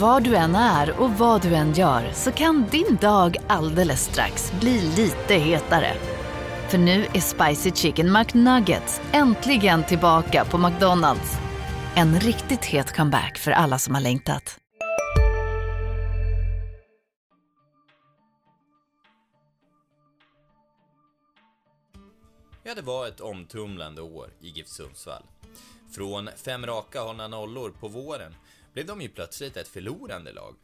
Var du än är och vad du än gör så kan din dag alldeles strax bli lite hetare. För nu är Spicy Chicken McNuggets äntligen tillbaka på McDonalds. En riktigt het comeback för alla som har längtat. Ja, det var ett omtumlande år i GIF Sundsvall. Från fem raka hållna nollor på våren blev de ju plötsligt ett förlorande lag.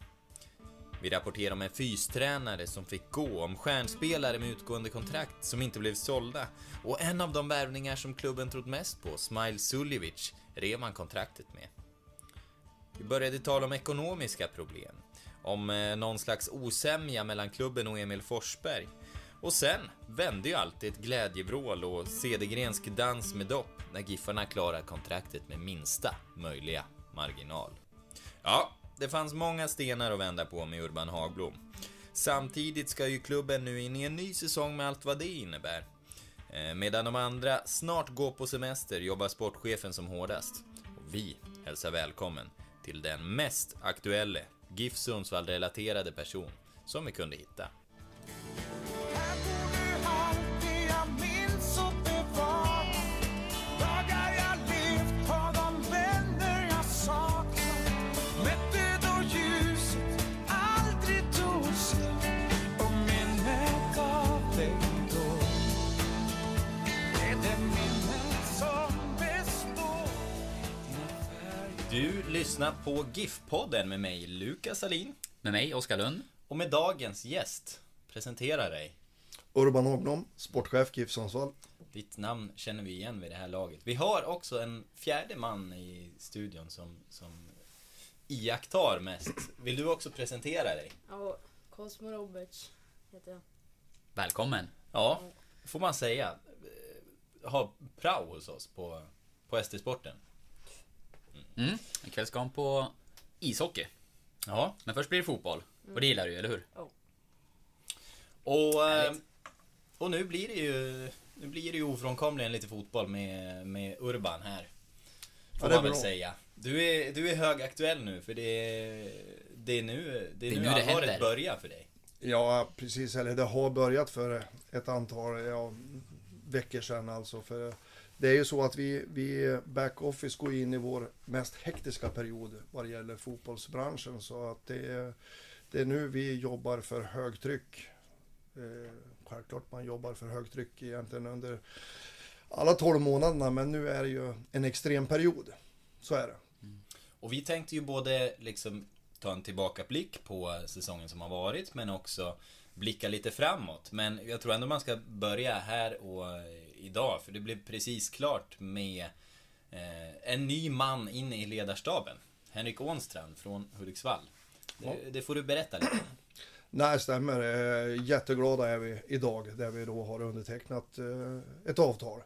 Vi rapporterar om en fystränare som fick gå, om stjärnspelare med utgående kontrakt som inte blev sålda och en av de värvningar som klubben trott mest på, Smile Suljevic, rev man kontraktet med. Vi började tala om ekonomiska problem, om eh, någon slags osämja mellan klubben och Emil Forsberg. Och sen vände ju alltid ett glädjevrål och Cedergrensk dans med dopp när Giffarna klarar kontraktet med minsta möjliga marginal. Ja, det fanns många stenar att vända på med Urban Hagblom. Samtidigt ska ju klubben nu in i en ny säsong med allt vad det innebär. Eh, medan de andra snart går på semester jobbar sportchefen som hårdast. Och vi hälsar välkommen till den mest aktuelle GIF Sundsvall-relaterade person som vi kunde hitta. Lyssnar på GIF-podden med mig, Lukas Alin. Med mig, Oskar Lund. Och med dagens gäst, presentera dig. Urban Ognom, sportchef GIF Sundsvall. Ditt namn känner vi igen vid det här laget. Vi har också en fjärde man i studion som, som iakttar mest. Vill du också presentera dig? Ja, Cosmo Roberts heter jag. Välkommen. Ja, får man säga. Eh, Ha prao hos oss på, på SD-sporten. Mm. Ikväll ska han på ishockey. Ja, Men först blir det fotboll. Och det gillar du eller hur? och, eh, och nu blir det ju nu blir det ju ofrånkomligen lite fotboll med, med Urban här. Får Ja, man väl bra. säga. Du är, du är högaktuell nu för det är, det är nu det, är Det är nu, nu det allvaret händer. börjar för dig. Ja, precis. Eller det har börjat för ett antal ja, veckor sedan alltså. För det är ju så att vi, vi backoffice går in i vår mest hektiska period vad det gäller fotbollsbranschen. Så att det är, det är nu vi jobbar för högtryck. Eh, självklart man jobbar för högtryck egentligen under alla 12 månaderna. Men nu är det ju en extrem period. Så är det. Mm. Och vi tänkte ju både liksom ta en tillbakablick på säsongen som har varit men också blicka lite framåt. Men jag tror ändå man ska börja här och idag för det blev precis klart med eh, en ny man in i ledarstaben. Henrik Ånstrand från Hudiksvall. Det, det får du berätta lite. Nej, stämmer. Eh, Jätteglada är vi idag där vi då har undertecknat eh, ett avtal.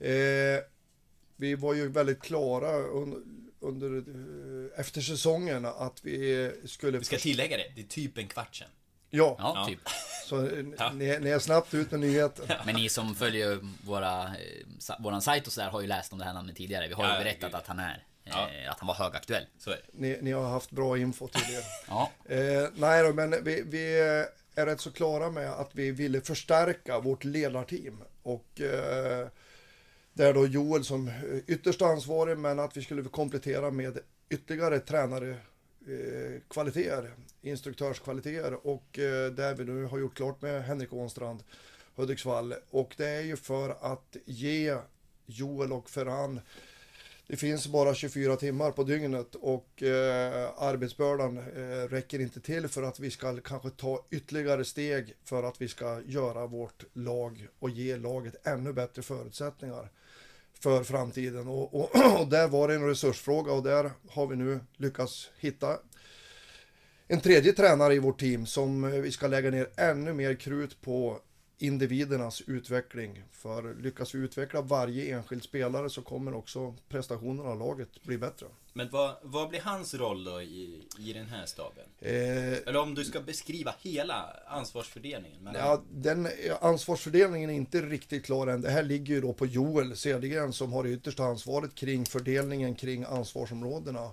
Eh, Vi var ju väldigt klara un- under efter säsongen att vi skulle... Vi ska tillägga det, det är typ en kvart sedan. Ja, Ja, Ja. typ. så eh, Ja. ni, ni är snabbt ut med nyheten. Men ni som följer våra, eh, våran sajt och sådär har ju läst om det här namnet tidigare. Vi har ju Ja, berättat gud. att han är, Ja. eh, att han var högaktuell. Så är det. Ni, ni har haft bra info till er. Ja. Eh, nej då, men vi, vi är rätt så klara med att vi ville förstärka vårt ledarteam. Och eh, det är då Joel som ytterst ansvarig, men att vi skulle komplettera med ytterligare tränare Eh, kvaliteter, instruktörskvaliteter och eh, där vi nu har gjort klart med Henrik Ånstrand, Hudiksvall. Och det är ju för att ge Joel och Ferran det finns bara 24 timmar på dygnet och eh, arbetsbördan eh, räcker inte till för att vi ska kanske ta ytterligare steg för att vi ska göra vårt lag och ge laget ännu bättre förutsättningar för framtiden. Och, och, och där var det en resursfråga och där har vi nu lyckats hitta en tredje tränare i vårt team som eh, vi ska lägga ner ännu mer krut på individernas utveckling. För lyckas vi utveckla varje enskild spelare så kommer också prestationerna av laget bli bättre. Men vad, vad blir hans roll då i, i den här staben? Eh, Eller om du ska beskriva hela ansvarsfördelningen. mellan- Ja, den ansvarsfördelningen är inte riktigt klar än. Det här ligger ju då på Joel Cedergren som har det yttersta ansvaret kring fördelningen kring ansvarsområdena.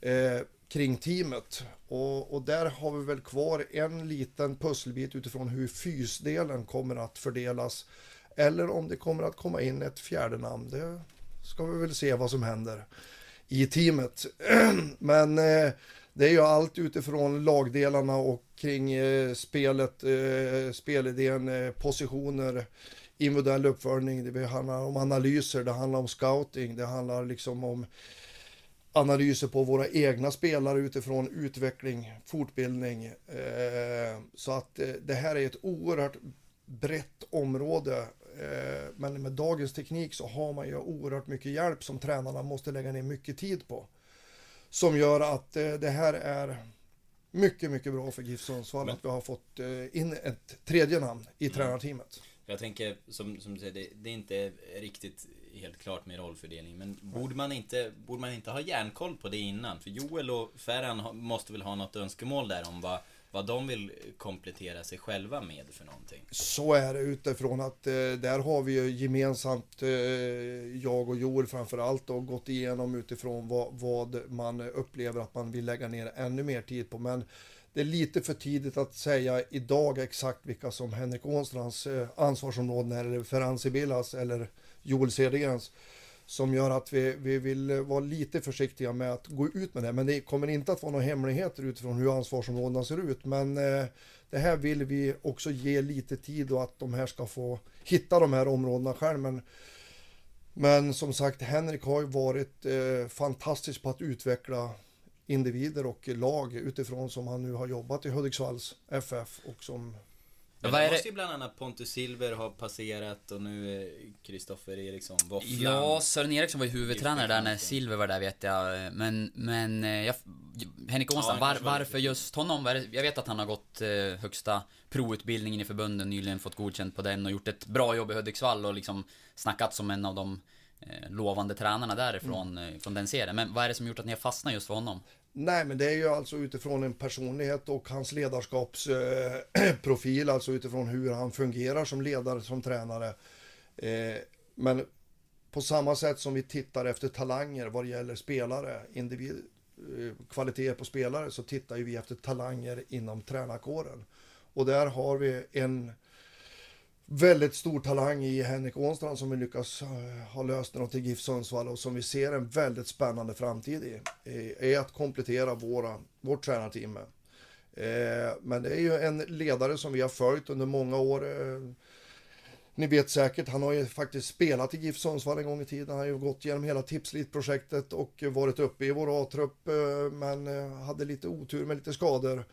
Eh, kring teamet. Och, och där har vi väl kvar en liten pusselbit utifrån hur fysdelen kommer att fördelas. Eller om det kommer att komma in ett fjärde namn. Det ska vi väl se vad som händer i teamet. Men eh, det är ju allt utifrån lagdelarna och kring eh, spelet, eh, spelidén, eh, positioner, individuell uppföljning. Det handlar om analyser, det handlar om scouting, det handlar liksom om analyser på våra egna spelare utifrån utveckling, fortbildning. Eh, så att eh, det här är ett oerhört brett område. Eh, men med dagens teknik så har man ju oerhört mycket hjälp som tränarna måste lägga ner mycket tid på. Som gör att det här är mycket, mycket bra för GIF Sundsvall Men- att vi har fått in ett tredje namn i Mm. tränarteamet. Jag tänker, som, som du säger, det, det är inte riktigt helt klart med rollfördelning. Men borde man, inte, borde man inte ha järnkoll på det innan? För Joel och Ferran måste väl ha något önskemål där om vad, vad de vill komplettera sig själva med för någonting. Så är det utifrån att eh, där har vi ju gemensamt, eh, jag och Joel framför allt, och gått igenom utifrån vad, vad man upplever att man vill lägga ner ännu mer tid på. Men det är lite för tidigt att säga idag exakt vilka som Henrik Ånstrands eh, ansvarsområden är, eller Ferhan Sibilas eller Joel Cedergrens. Som gör att vi, vi vill vara lite försiktiga med att gå ut med det. Men det kommer inte att vara några hemligheter utifrån hur ansvarsområdena ser ut. Men eh, det här vill vi också ge lite tid och att de här ska få hitta de här områdena själv. Men, men som sagt, Henrik har ju varit eh, fantastisk på att utveckla individer och lag utifrån som han nu har jobbat i Hudiksvalls FF och som men Vad är måste ju bland annat Pontus Silver ha passerat och nu är Kristoffer Eriksson, Våfflan. Ja, Sören Eriksson var ju huvudtränare där när. Silver var där vet jag. Men, men eh, jag, Henrik Ånstrand, han var, varför just honom? Jag vet att han har gått eh, högsta provutbildningen i förbunden, nyligen fått godkänt på den och gjort ett bra jobb i Hudiksvall och liksom snackat som en av de eh, lovande tränarna därifrån, eh, från den serien. Men vad är det som gjort att ni har fastnat just för honom? Nej, men det är ju alltså utifrån en personlighet och hans ledarskapsprofil, eh, alltså utifrån hur han fungerar som ledare, som tränare. Eh, men på samma sätt som vi tittar efter talanger vad det gäller spelare, individ, eh, kvalitet på spelare, så tittar ju vi efter talanger inom tränarkåren. Och där har vi en väldigt stor talang i Henrik Ånstrand som vi lyckas eh, ha löst något till GIF Sundsvall och som vi ser en väldigt spännande framtid i. Är att komplettera våra, vårt tränarteam med. Eh, men det är ju en ledare som vi har följt under många år. Eh, ni vet säkert, han har ju faktiskt spelat i GIF Sundsvall en gång i tiden. Han har ju gått igenom hela Tipslit-projektet och varit uppe i vår A-trupp men hade lite otur med lite skador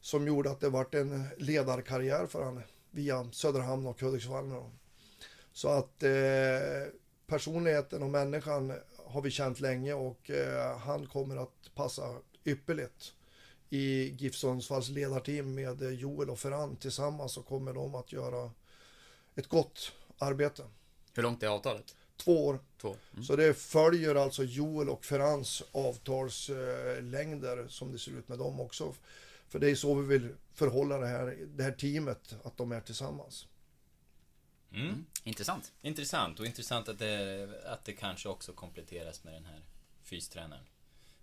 som gjorde att det vart en ledarkarriär för honom via Söderhamn och Hudiksvall. Så att eh, personligheten och människan har vi känt länge och eh, han kommer att passa ypperligt i GIF Sundsvalls ledarteam med eh, Joel och Ferran tillsammans så kommer de att göra ett gott arbete. Hur långt är avtalet? Två år. Två? Mm. Så det följer alltså Joel och Ferrans avtalslängder som det ser ut med dem också. För det är så vi vill förhålla det här, det här teamet, att de är tillsammans. Mm. Intressant. Intressant och intressant att det, att det kanske också kompletteras med den här fystränaren.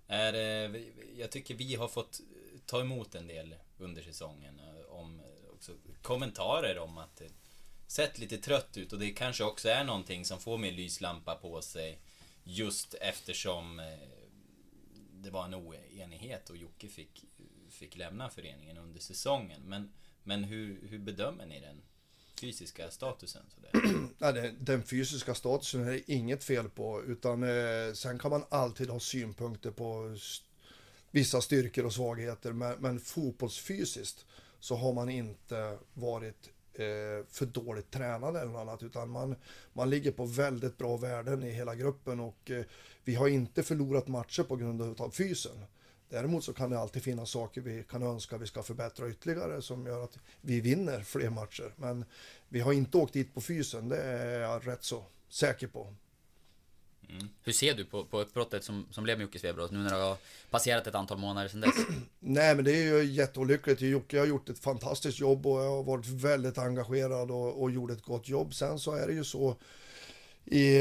Är, vi- jag tycker vi har fått ta emot en del under säsongen eh, om eh, också kommentarer om att det sett lite trött ut och det kanske också är någonting som får mer lyslampa på sig just eftersom eh, det var en oenighet och Jocke fick, fick lämna föreningen under säsongen. Men, men hur, hur bedömer ni den fysiska statusen? Sådär? Den fysiska statusen är det inget fel på, utan eh, sen kan man alltid ha synpunkter på st vissa styrkor och svagheter, men, men fotbollsfysiskt så har man inte varit eh, för dåligt tränad eller något annat, utan man, man ligger på väldigt bra värden i hela gruppen och eh, vi har inte förlorat matcher på grund av fysen. Däremot så kan det alltid finnas saker vi kan önska vi ska förbättra ytterligare som gör att vi vinner fler matcher. Men vi har inte åkt dit på fysen, det är jag rätt så säker på. Hur ser du på, på uppbrottet som, som blev med Jocke Svebrott nu när det har passerat ett antal månader sedan dess? Nej, men det är ju jätteolyckligt. Jocke har gjort ett fantastiskt jobb och jag har varit väldigt engagerad och, och gjort ett gott jobb. Sen så är det ju så i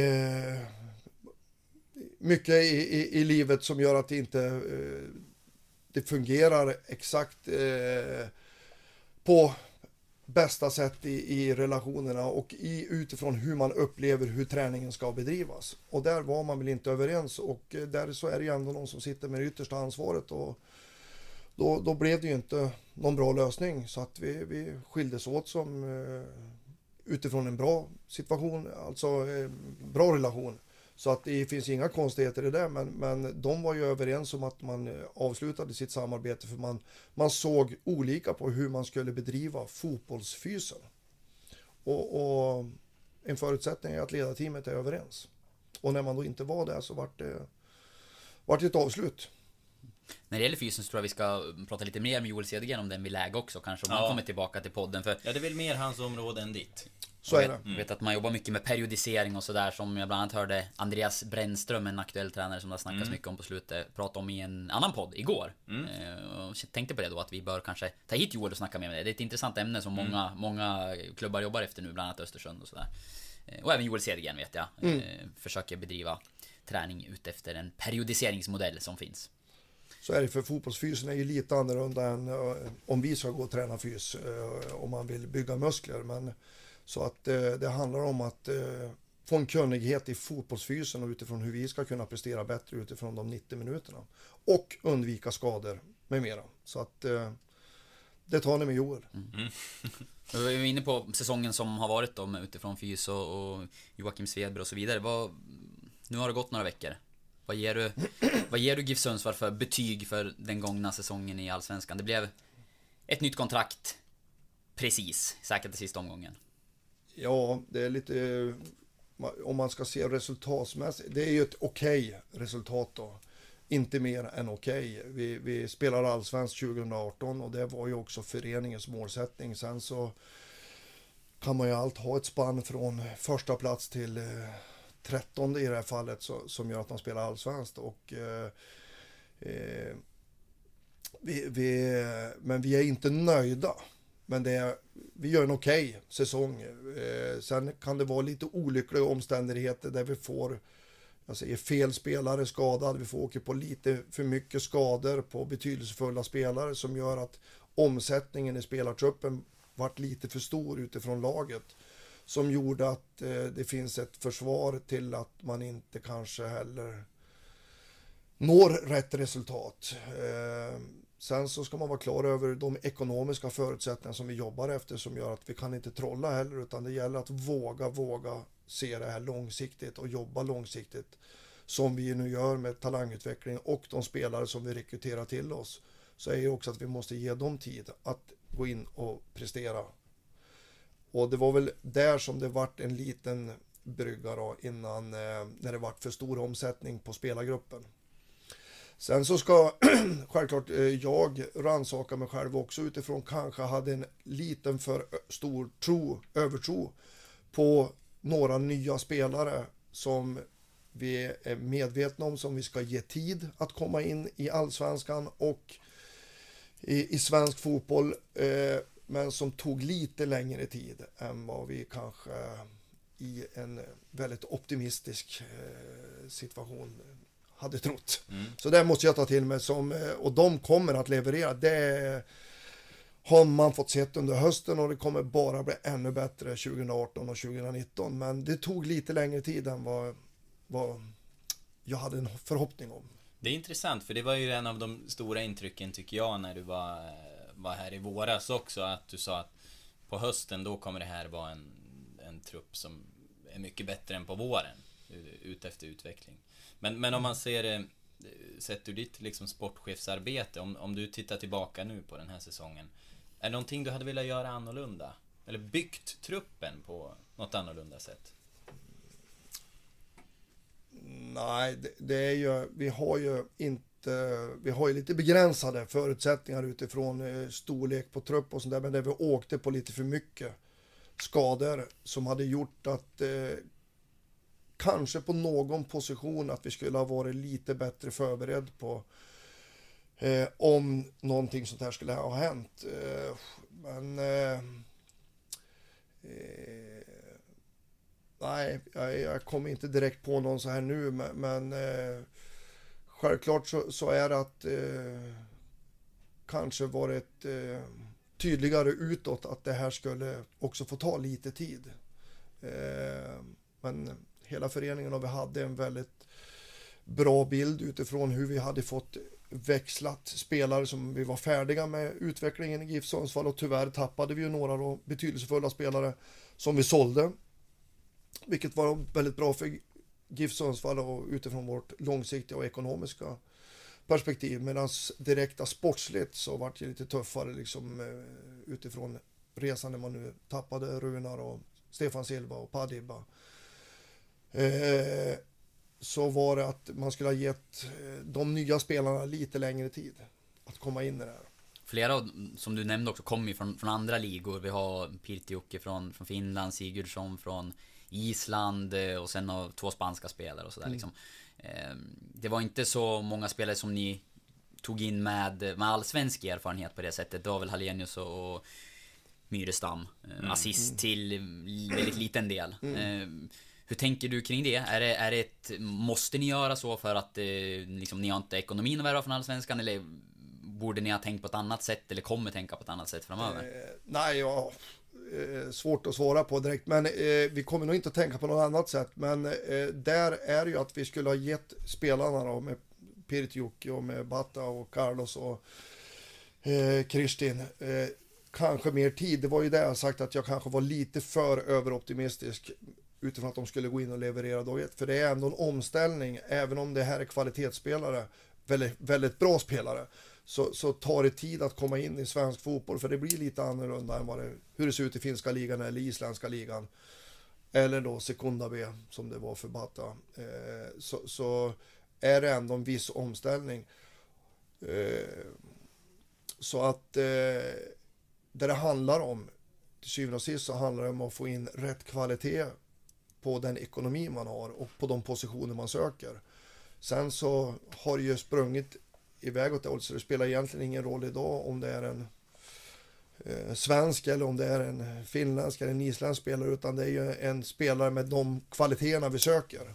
mycket i, i, i livet som gör att det inte eh, det fungerar exakt eh, på bästa sätt i, i relationerna och i, utifrån hur man upplever hur träningen ska bedrivas. Och där var man väl inte överens och eh, där så är det ju ändå någon som sitter med det yttersta ansvaret och då, då blev det ju inte någon bra lösning så att vi, vi skildes åt som eh, utifrån en bra situation, alltså eh, bra relation. Så att det finns inga konstigheter i det, men, men de var ju överens om att man eh, avslutade sitt samarbete för man, man såg olika på hur man skulle bedriva fotbollsfysen. Och, och en förutsättning är att ledarteamet är överens. Och när man då inte var det så vart det, vart det ett avslut. När det gäller fysen så tror jag vi ska prata lite mer med Joel Cedergren om den vid läge också kanske. Om Ja. han kommer tillbaka till podden. För Ja, det är väl mer hans område än ditt. Så är jag det. vet, vet att man jobbar mycket med periodisering och sådär som jag bland annat hörde Andreas Brännström, en aktuell tränare som det har snackats Mm. mycket om på slutet, prata om i en annan podd igår. Eh, och tänkte på det då att vi bör kanske ta hit Joel och snacka med det. Det är ett intressant ämne som Mm. många, många klubbar jobbar efter nu, bland annat Östersund och sådär. Eh, och även Joel Cedergren vet jag. Mm. Eh, försöker bedriva träning utefter en periodiseringsmodell som finns. Så är det för fotbollsfysen är ju lite annorlunda än eh, om vi ska gå och träna fys eh, om man vill bygga muskler. Men, så att eh, det handlar om att få en kunnighet i fotbollsfysen och utifrån hur vi ska kunna prestera bättre utifrån de 90 minuterna. Och undvika skador med mera. Så att det tar ni med Joel. Mm. Mm. Vi var ju inne på säsongen som har varit då utifrån fys och, och Joakim Svedberg och så vidare. Vad, nu har det gått några veckor. Vad ger du, vad ger du GIF Sundsvall för betyg för den gångna säsongen i Allsvenskan? Det blev ett nytt kontrakt precis, säkert i sista omgången. Ja, det är lite... Om man ska se resultatmässigt... Det är ju ett okej resultat då. Inte mer än okej. Vi, vi spelar allsvenskt 2018 och det var ju också föreningens målsättning. Sen så kan man ju allt ha ett spann från första plats till eh, trettonde i det här fallet så, som gör att de spelar allsvenskt. Och, eh, eh, vi, vi, men vi är inte nöjda. Men det är, vi gör en okej säsong. Eh, sen kan det vara lite olyckliga omständigheter där vi får jag säger, fel spelare skadad. Vi får åka på lite för mycket skador på betydelsefulla spelare som gör att omsättningen i spelartruppen vart lite för stor utifrån laget. Som gjorde att eh, det finns ett försvar till att man inte kanske heller når rätt resultat. Eh, sen så ska man vara klar över de ekonomiska förutsättningar som vi jobbar efter som gör att vi kan inte trolla heller utan det gäller att våga, våga se det här långsiktigt och jobba långsiktigt som vi nu gör med talangutveckling och de spelare som vi rekryterar till oss så är ju också att vi måste ge dem tid att gå in och prestera. Och det var väl där som det vart en liten brygga då innan eh, när det vart för stor omsättning på spelargruppen. Sen så ska självklart eh, jag rannsaka mig själv också utifrån kanske hade en liten för stor tro, övertro på några nya spelare som vi är medvetna om som vi ska ge tid att komma in i allsvenskan och i, i svensk fotboll eh, men som tog lite längre tid än vad vi kanske i en väldigt optimistisk eh, situation hade trott. Så det måste jag ta till mig som, eh, och de kommer att leverera. Det har man fått sett under hösten och det kommer bara bli ännu bättre 2018 och 2019. Men det tog lite längre tid än vad, vad jag hade en förhoppning om. Det är intressant, för det var ju en av de stora intrycken tycker jag när du var, var här i våras också, att du sa att på hösten då kommer det här vara en, en trupp som är mycket bättre än på våren, ut efter utveckling. Men, men om man ser eh, det sett ur ditt liksom sportchefsarbete, om, om du tittar tillbaka nu på den här säsongen, är det någonting du hade velat göra annorlunda? Eller byggt truppen på något annorlunda sätt? Nej, det, det är ju, vi har ju inte, Eh, vi har ju lite begränsade förutsättningar utifrån eh, storlek på trupp och sånt där, men där vi åkte på lite för mycket skador som hade gjort att eh, kanske på någon position att vi skulle ha varit lite bättre förberedd på eh, om någonting sånt här skulle ha hänt. Eh, men eh, eh, Nej, jag, jag kommer inte direkt på någon så här nu, men, men eh, självklart så, så är det att eh, kanske varit eh, tydligare utåt att det här skulle också få ta lite tid. Eh, men hela föreningen och vi hade en väldigt bra bild utifrån hur vi hade fått växlat spelare som vi var färdiga med utvecklingen i GIF Sundsvall och tyvärr tappade vi ju några då betydelsefulla spelare som vi sålde. Vilket var väldigt bra för GIF Sundsvall och utifrån vårt långsiktiga och ekonomiska perspektiv. Medan direkta sportsligt så vart det lite tuffare liksom eh, utifrån resan när man nu tappade Runar och Stefan Silva och Padiba. Eh, så var det att man skulle ha gett eh, de nya spelarna lite längre tid att komma in i det här. Flera av, som du nämnde också kommer ju från, från andra ligor. Vi har Pirtiukki från, från Finland, Sigurdsson från Island eh, och sen två spanska spelare och sådär Mm. liksom. Eh, Det var inte så många spelare som ni tog in med, med allsvensk erfarenhet på det sättet. Det var väl Hallenius och, och Myrestam. eh, Assist till väldigt liten del. Eh, Hur tänker du kring det? Är det, är det ett, måste ni göra så för att eh, liksom, ni har inte ekonomin att värva från Allsvenskan? Eller borde ni ha tänkt på ett annat sätt eller kommer tänka på ett annat sätt framöver? Eh, nej, ja, eh, svårt att svara på direkt. Men eh, vi kommer nog inte att tänka på något annat sätt. Men eh, där är det ju att vi skulle ha gett spelarna då med Pirtjokki och med Bata och Carlos och eh, Kristin. Eh, kanske mer tid. Det var ju det jag sagt att jag kanske var lite för överoptimistisk utifrån att de skulle gå in och leverera dag ett. För det är ändå en omställning, även om det här är kvalitetsspelare, väldigt, väldigt bra spelare, så, så tar det tid att komma in i svensk fotboll, för det blir lite annorlunda än vad det, hur det ser ut i finska ligan eller isländska ligan. Eller då Sekunda B, som det var för Bata. Eh, så, så är det ändå en viss omställning. Eh, så att eh, det det handlar om, till syvende och sist så handlar det om att få in rätt kvalitet på den ekonomi man har och på de positioner man söker. Sen så har det ju sprungit iväg åt det hållet så det spelar egentligen ingen roll idag om det är en eh, svensk eller om det är en finländsk eller en isländsk spelare utan det är ju en spelare med de kvaliteterna vi söker.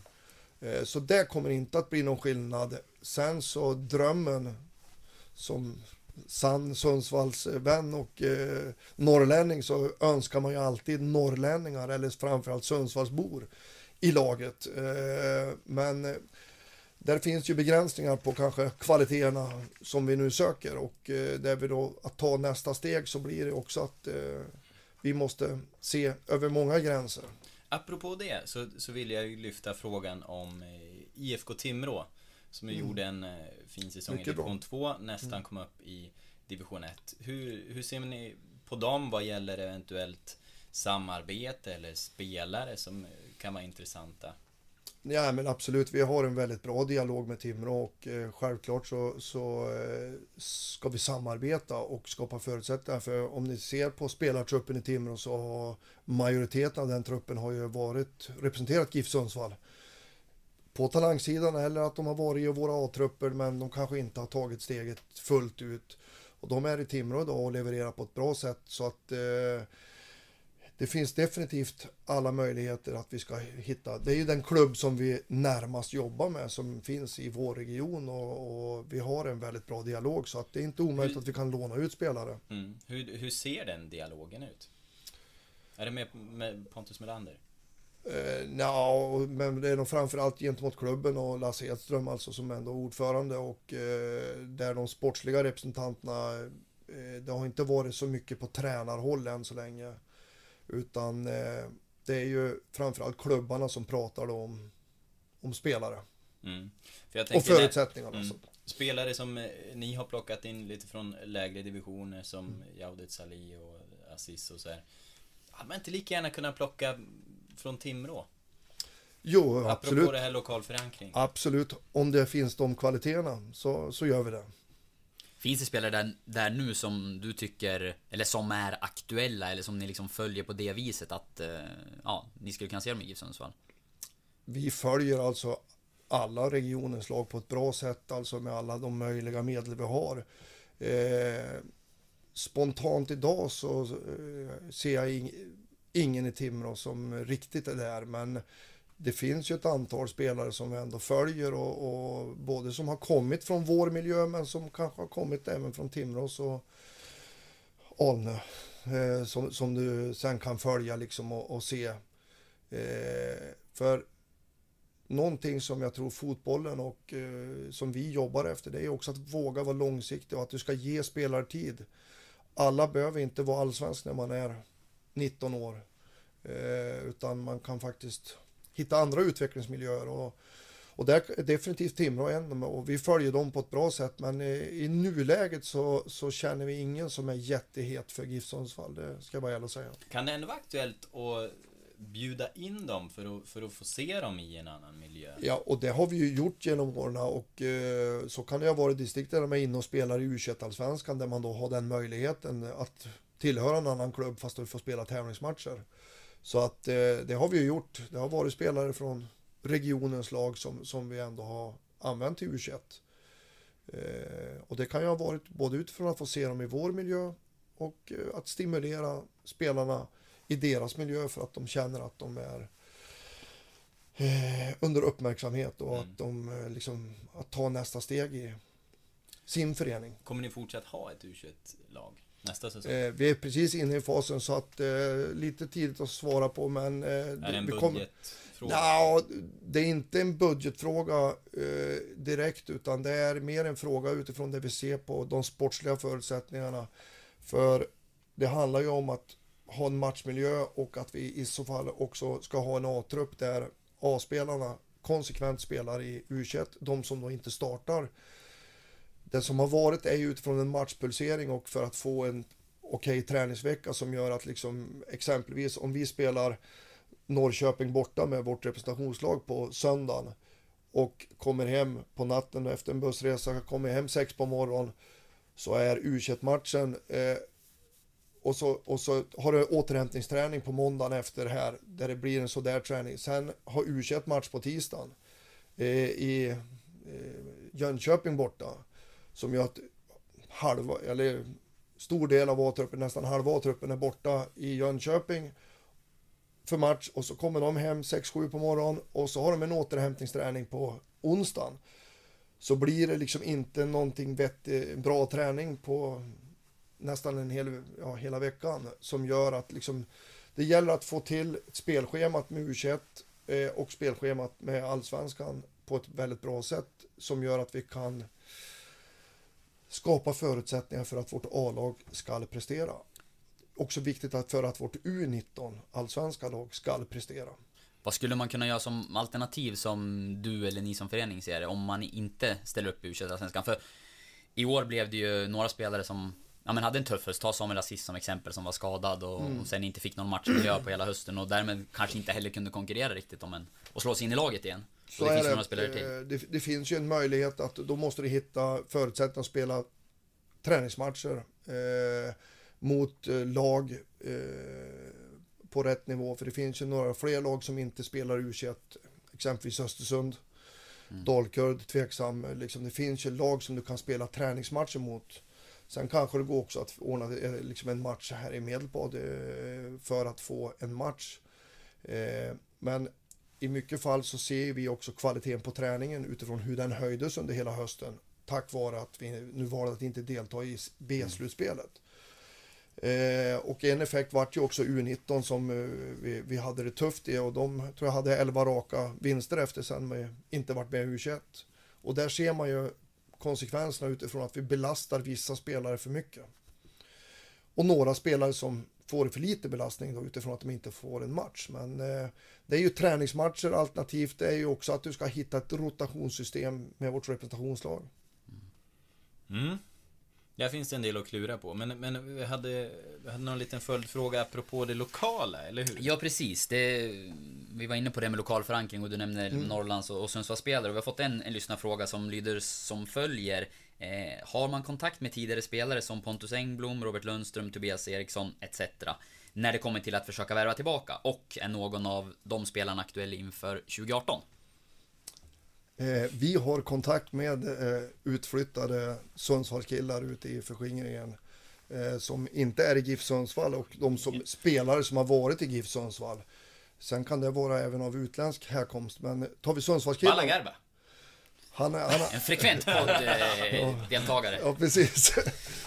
Eh, så det kommer inte att bli någon skillnad. Sen så drömmen som sann Sundsvallsvän eh, och eh, norrlänning så önskar man ju alltid norrlänningar eller framförallt Sundsvallsbor i laget. Eh, men eh, där finns ju begränsningar på kanske kvaliteterna som vi nu söker och eh, där vi då att ta nästa steg så blir det också att eh, vi måste se över många gränser. Apropå det så, så vill jag lyfta frågan om eh, IFK Timrå. Som ju gjorde en fin säsong i Mm. Mycket bra. Mm. division 2, nästan kom upp i division 1. Hur, hur ser ni på dem vad gäller eventuellt samarbete eller spelare som kan vara intressanta? Ja men absolut, vi har en väldigt bra dialog med Timrå och eh, självklart så, så eh, ska vi samarbeta och skapa förutsättningar för om ni ser på spelartruppen i Timrå så har majoriteten av den truppen har ju varit representerat GIF Sundsvall. På talangsidan eller att de har varit i våra A-trupper men de kanske inte har tagit steget fullt ut. Och de är i Timrå idag och levererar på ett bra sätt så att eh, det finns definitivt alla möjligheter att vi ska hitta. Det är ju den klubb som vi närmast jobbar med som finns i vår region och, och vi har en väldigt bra dialog så att det är inte omöjligt att vi kan låna ut spelare. Mm. Hur, hur ser den dialogen ut? Är det med, med Pontus Melander? Eh, ja, men det är nog framförallt gentemot klubben och Lasse Edström alltså som ändå är ordförande och eh, där de sportsliga representanterna eh, det har inte varit så mycket på tränarhåll än så länge utan eh, det är ju framförallt klubbarna som pratar om, om spelare Mm. För och förutsättningarna. Mm. Så. Spelare som eh, ni har plockat in lite från lägre divisioner som Mm. Jaudet Salih och Aziz och så här. Hade man inte lika gärna kunnat plocka från Timrå? Jo, Apropå absolut. det här lokal förankring. Absolut, om det finns de kvaliteterna så, så gör vi det. Finns det spelare där, där nu som du tycker, eller som är aktuella, eller som ni liksom följer på det viset att, eh, ja, ni skulle kunna se dem i GIF Sundsvall? Vi följer alltså alla regionens lag på ett bra sätt, alltså med alla de möjliga medel vi har. Eh, spontant idag så eh, ser jag ing, ingen i Timrå som riktigt är där, men det finns ju ett antal spelare som vi ändå följer och, och både som har kommit från vår miljö men som kanske har kommit även från Timrås och Alnö. Eh, som, som du sen kan följa liksom och, och se. Eh, för någonting som jag tror fotbollen och eh, som vi jobbar efter det är också att våga vara långsiktig och att du ska ge spelare tid. Alla behöver inte vara allsvensk när man är 19 år. Eh, utan man kan faktiskt hitta andra utvecklingsmiljöer. Och, och där är definitivt Timrå en och vi följer dem på ett bra sätt. Men i, i nuläget så, så känner vi ingen som är jättehet för GIF Sundsvall. Det ska jag bara ärligt säga. Kan det ändå vara aktuellt att bjuda in dem för att, för att få se dem i en annan miljö? Ja, och det har vi ju gjort genom åren och eh, så kan det ha varit distrikt där de är inne och spelar i u allsvenskan där man då har den möjligheten att tillhöra en annan klubb fast du får spela tävlingsmatcher. Så att eh, det har vi ju gjort. Det har varit spelare från regionens lag som, som vi ändå har använt till u eh, Och det kan ju ha varit både utifrån att få se dem i vår miljö och eh, att stimulera spelarna i deras miljö för att de känner att de är under uppmärksamhet och Mm. att de liksom att ta nästa steg i sin förening. Kommer ni fortsatt ha ett U21-lag nästa säsong? Eh, vi är precis inne i fasen så att eh, lite tidigt att svara på men eh, är det en budgetfråga? Ja, det är inte en budgetfråga eh, direkt utan det är mer en fråga utifrån det vi ser på de sportsliga förutsättningarna. För det handlar ju om att ha en matchmiljö och att vi i så fall också ska ha en A-trupp där A-spelarna konsekvent spelar i U21, de som då inte startar. Det som har varit är ju utifrån en matchpulsering och för att få en okej träningsvecka som gör att liksom exempelvis om vi spelar Norrköping borta med vårt representationslag på söndagen och kommer hem på natten efter en bussresa, kommer hem sex på morgonen så är u matchen eh, och, så, och så har du återhämtningsträning på måndagen efter här där det blir en sådär träning. Sen har u match på tisdagen eh, i eh, Jönköping borta som gör att halva, eller stor del av A-truppen, nästan halva A-truppen är borta i Jönköping för match och så kommer de hem 6-7 på morgonen och så har de en återhämtningsträning på onsdagen. Så blir det liksom inte någonting vettig, eh, bra träning på nästan en hel, ja, hela veckan som gör att liksom det gäller att få till spelschemat med U21 eh, och spelschemat med Allsvenskan på ett väldigt bra sätt som gör att vi kan skapa förutsättningar för att vårt A-lag ska prestera. Också viktigt att för att vårt U19 allsvenska lag ska prestera. Vad skulle man kunna göra som alternativ som du eller ni som förening ser det, om man inte ställer upp i u För i år blev det ju några spelare som Ja men hade en tuff höst, ta Samuel Aziz som exempel som var skadad och, och sen inte fick någon matchmiljö på hela hösten och därmed kanske inte heller kunde konkurrera riktigt om en och slå sig in i laget igen. Så det finns det, några spelare till. eh, det, det finns ju en möjlighet att då måste du hitta förutsättningar att spela träningsmatcher eh, mot eh, lag eh, på rätt nivå. För det finns ju några fler lag som inte spelar U21, exempelvis Östersund, Dalkurd, tveksam. Liksom, det finns ju lag som du kan spela träningsmatcher mot. Sen kanske det går också att ordna eh, liksom en match här i Medelpad eh, för att få en match. Eh, men i mycket fall så ser vi också kvaliteten på träningen utifrån hur den höjdes under hela hösten. Tack vare att vi nu valde att inte delta i B-slutspelet. Eh, och en effekt vart ju också U19 som eh, vi, vi hade det tufft i och de tror jag hade 11 raka vinster efter sen med inte varit med i U21. Och där ser man ju konsekvenserna utifrån att vi belastar vissa spelare för mycket. Och några spelare som får för lite belastning då utifrån att de inte får en match. Men eh, det är ju träningsmatcher alternativt det är ju också att du ska hitta ett rotationssystem med vårt representationslag. Mm. mm. Där finns det en del att klura på, men, men vi hade, vi hade någon liten följdfråga apropå det lokala, eller hur? Ja precis, det, vi var inne på det med lokal förankring och du nämner Norrlands och, och Sundsvallsspelare. Och vi har fått en, en lyssnarfråga som lyder som följer. Eh, har man kontakt med tidigare spelare som Pontus Engblom, Robert Lundström, Tobias Eriksson etc. När det kommer till att försöka värva tillbaka? Och är någon av de spelarna aktuell inför 2018? Eh, vi har kontakt med eh, utflyttade Sundsvallskillar ute i förskingringen eh, som inte är i GIF Sundsvall och de som spelare som har varit i GIF Sundsvall. Sen kan det vara även av utländsk härkomst. Men tar vi Sundsvallskillen. Balla Garba. Han, är- han, är- En frekvent podd-deltagare. Ja, precis.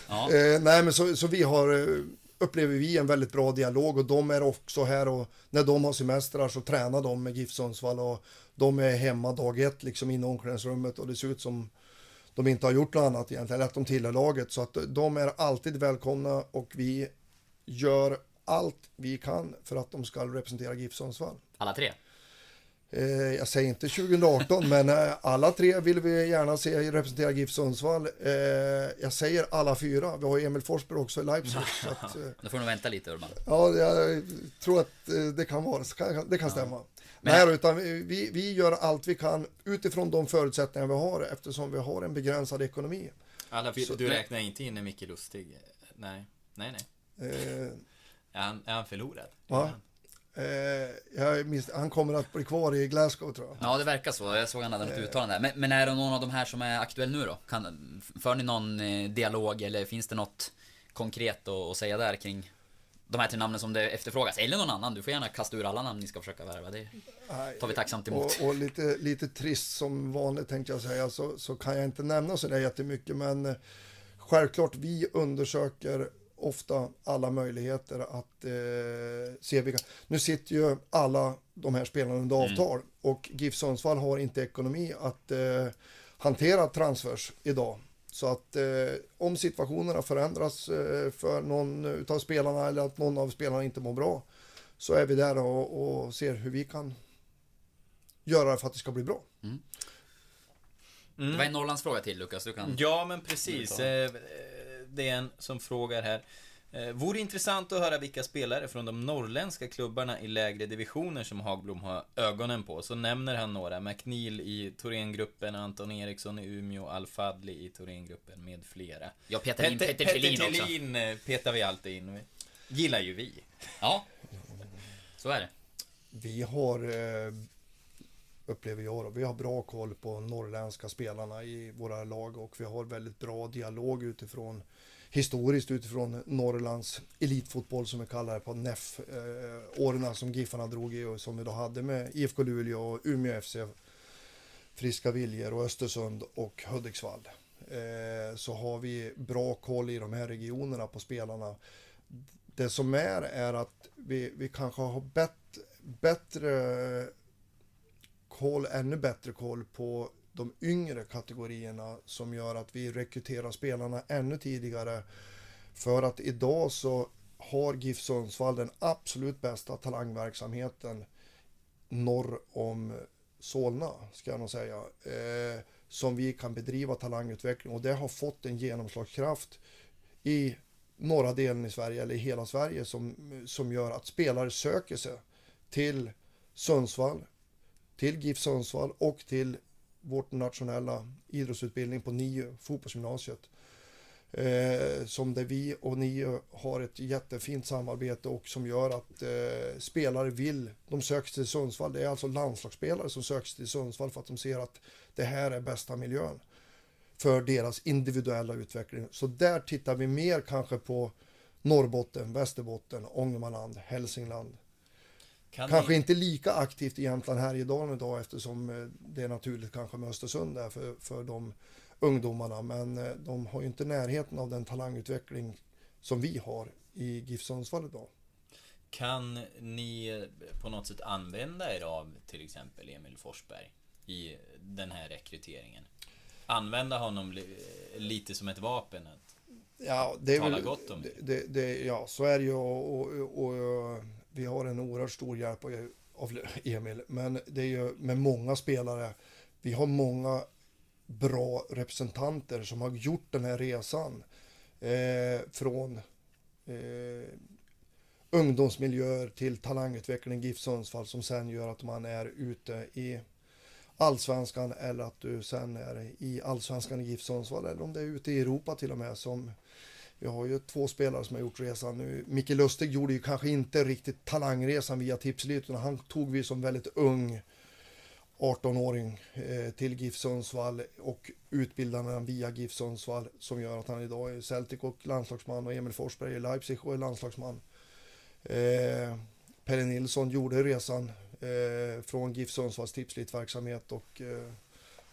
Ja. Eh, nej, men så, så vi har, eh, upplever vi en väldigt bra dialog och de är också här och när de har semestrar så tränar de med GIF Sundsvall och de är hemma dag ett liksom inne i omklädningsrummet och det ser ut som de inte har gjort något annat egentligen, eller att de tillhör laget. Så att de är alltid välkomna och vi gör allt vi kan för att de ska representera GIF Sundsvall. Alla tre. Eh, jag säger inte 2018, men eh, alla tre vill vi gärna se representera GIF Sundsvall. Eh, jag säger alla fyra. Vi har Emil Forsberg också i Leipzig. så att, eh, Då får du vänta lite Urban. ja, jag tror att eh, det kan vara, det kan stämma. Men- Nej, utan vi, vi gör allt vi kan utifrån de förutsättningar vi har eftersom vi har en begränsad ekonomi. Alla, du räknar inte in Micke Lustig? Nej, nej, nej. Eh, Är han, är han förlorad? va? Eh, minns, han kommer att bli kvar i Glasgow tror jag. Ja, det verkar så. Jag såg han hade något uttalande där. Men, men är det någon av de här som är aktuell nu då? Kan, för ni någon eh, dialog eller finns det något konkret att, att säga där kring de här tre namnen som det efterfrågas? Eller någon annan. Du får gärna kasta ur alla namn ni ska försöka värva. Det tar vi tacksamt emot. Och, och lite, lite trist som vanligt tänkte jag säga så, så kan jag inte nämna så där jättemycket men eh, självklart vi undersöker ofta alla möjligheter att eh, se vilka. Nu sitter ju alla de här spelarna under avtal och GIF Sundsvall har inte ekonomi att eh, hantera transfers idag. Så att eh, om situationerna förändras eh, för någon utav spelarna eller att någon av spelarna inte mår bra så är vi där och, och ser hur vi kan göra för att det ska bli bra. Det var en Norrlandsfråga till Lukas. Du kan... Ja, men precis. Eh, Det är en som frågar här. Eh, Vore intressant att höra vilka spelare från de norrländska klubbarna i lägre divisioner som Hagblom har ögonen på. Så nämner han några. McNeil i Thorengruppen, Anton Eriksson i Umeå, Al-Fadli i Thorengruppen med flera. Ja, Peter, Peter, Peter Thelin också. Eh, petar vi alltid in. Gillar ju vi. Ja. Så är det. Vi har, eh, upplever jag då, vi har bra koll på norrländska spelarna i våra lag och vi har väldigt bra dialog utifrån historiskt utifrån Norrlands elitfotboll som vi kallar det på NEF eh, åren som Giffarna drog i och som vi då hade med IFK Luleå och Umeå FC Friska Viljor och Östersund och Hudiksvall. Eh, så har vi bra koll i de här regionerna på spelarna. Det som är är att vi, vi kanske har bett, bättre koll, ännu bättre koll på de yngre kategorierna som gör att vi rekryterar spelarna ännu tidigare. För att idag så har GIF Sundsvall den absolut bästa talangverksamheten norr om Solna, ska jag nog säga. Eh, som vi kan bedriva talangutveckling och det har fått en genomslagskraft i norra delen i Sverige eller i hela Sverige som, som gör att spelare söker sig till Sundsvall, till GIF Sundsvall och till vårt nationella idrottsutbildning på NIU, fotbollsgymnasiet. Eh, som där vi och NIU har ett jättefint samarbete och som gör att eh, spelare vill, de söker sig till Sundsvall. Det är alltså landslagsspelare som söker sig till Sundsvall för att de ser att det här är bästa miljön för deras individuella utveckling. Så där tittar vi mer kanske på Norrbotten, Västerbotten, Ångermanland, Hälsingland. Kan Kanske ni- inte lika aktivt i Jämtland Härjedalen idag eftersom eh, det är naturligt kanske med Östersund där för, för de ungdomarna. Men eh, de har ju inte närheten av den talangutveckling som vi har i GIF Sundsvall idag. Kan ni på något sätt använda er av till exempel Emil Forsberg i den här rekryteringen? Använda honom li- lite som ett vapen? Att, Ja, det är Tala väl, gott om det. det, det. Ja, så är det ju och, och, och vi har en oerhört stor hjälp av- Emil. Men det är ju med många spelare. Vi har många bra representanter som har gjort den här resan eh, från eh, ungdomsmiljöer till talangutveckling GIF Sundsvall som sen gör att man är ute i allsvenskan eller att du sen är i allsvenskan i GIF Sundsvall eller om det är ute i Europa till och med som vi har ju två spelare som har gjort resan nu. Micke Lustig gjorde ju kanske inte riktigt talangresan via Tipselit utan han tog vi som väldigt ung 18-åring eh, till GIF Sundsvall och utbildade han via GIF Sundsvall som gör att han idag är Celtic och landslagsman och Emil Forsberg i Leipzig och är landslagsman. Eh, Pelle Nilsson gjorde resan eh, från GIF Sundsvalls tipslitverksamhet och eh,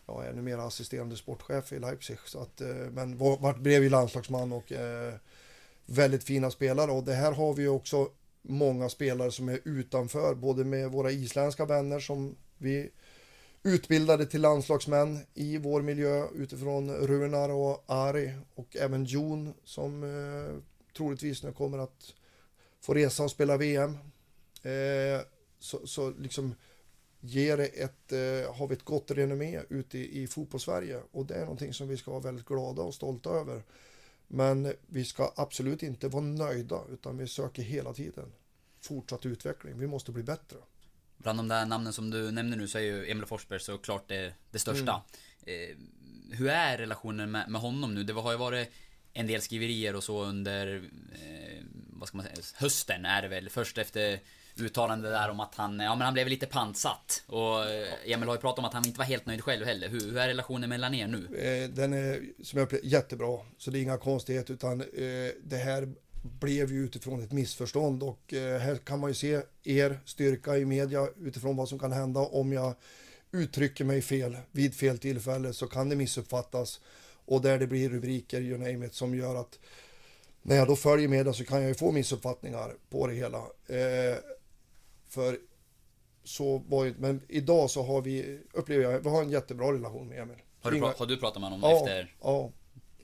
jag är numera assisterande sportchef i Leipzig. Så att, eh, men var, vart blev ju landslagsman och eh, väldigt fina spelare och det här har vi ju också många spelare som är utanför, både med våra isländska vänner som vi utbildade till landslagsmän i vår miljö utifrån Runar och Ari och även Jon som eh, troligtvis nu kommer att få resa och spela VM. Eh, så, så liksom ger det ett, eh, har vi ett gott renommé ute i, i fotbollssverige och det är någonting som vi ska vara väldigt glada och stolta över. Men vi ska absolut inte vara nöjda utan vi söker hela tiden fortsatt utveckling. Vi måste bli bättre. Bland de där namnen som du nämner nu så är ju Emil Forsberg såklart det, det största. Eh, hur är relationen med, med honom nu? Det har ju varit en del skriverier och så under, eh, vad ska man säga, hösten är det väl. Först efter uttalande där om att han, ja men han blev lite pantsatt. Och eh, Emil har ju pratat om att han inte var helt nöjd själv heller. Hur, hur är relationen mellan er nu? Eh, den är som jag upplever, jättebra, så det är inga konstigheter utan eh, det här blev ju utifrån ett missförstånd och eh, här kan man ju se er styrka i media utifrån vad som kan hända om jag uttrycker mig fel vid fel tillfälle så kan det missuppfattas och där det blir rubriker, you name it, som gör att när jag då följer media så kan jag ju få missuppfattningar på det hela. Eh, för så var ju, men idag så har vi, upplever jag, vi har en jättebra relation med Emil. Har du, Inga- har du pratat med honom ja, efter? Ja,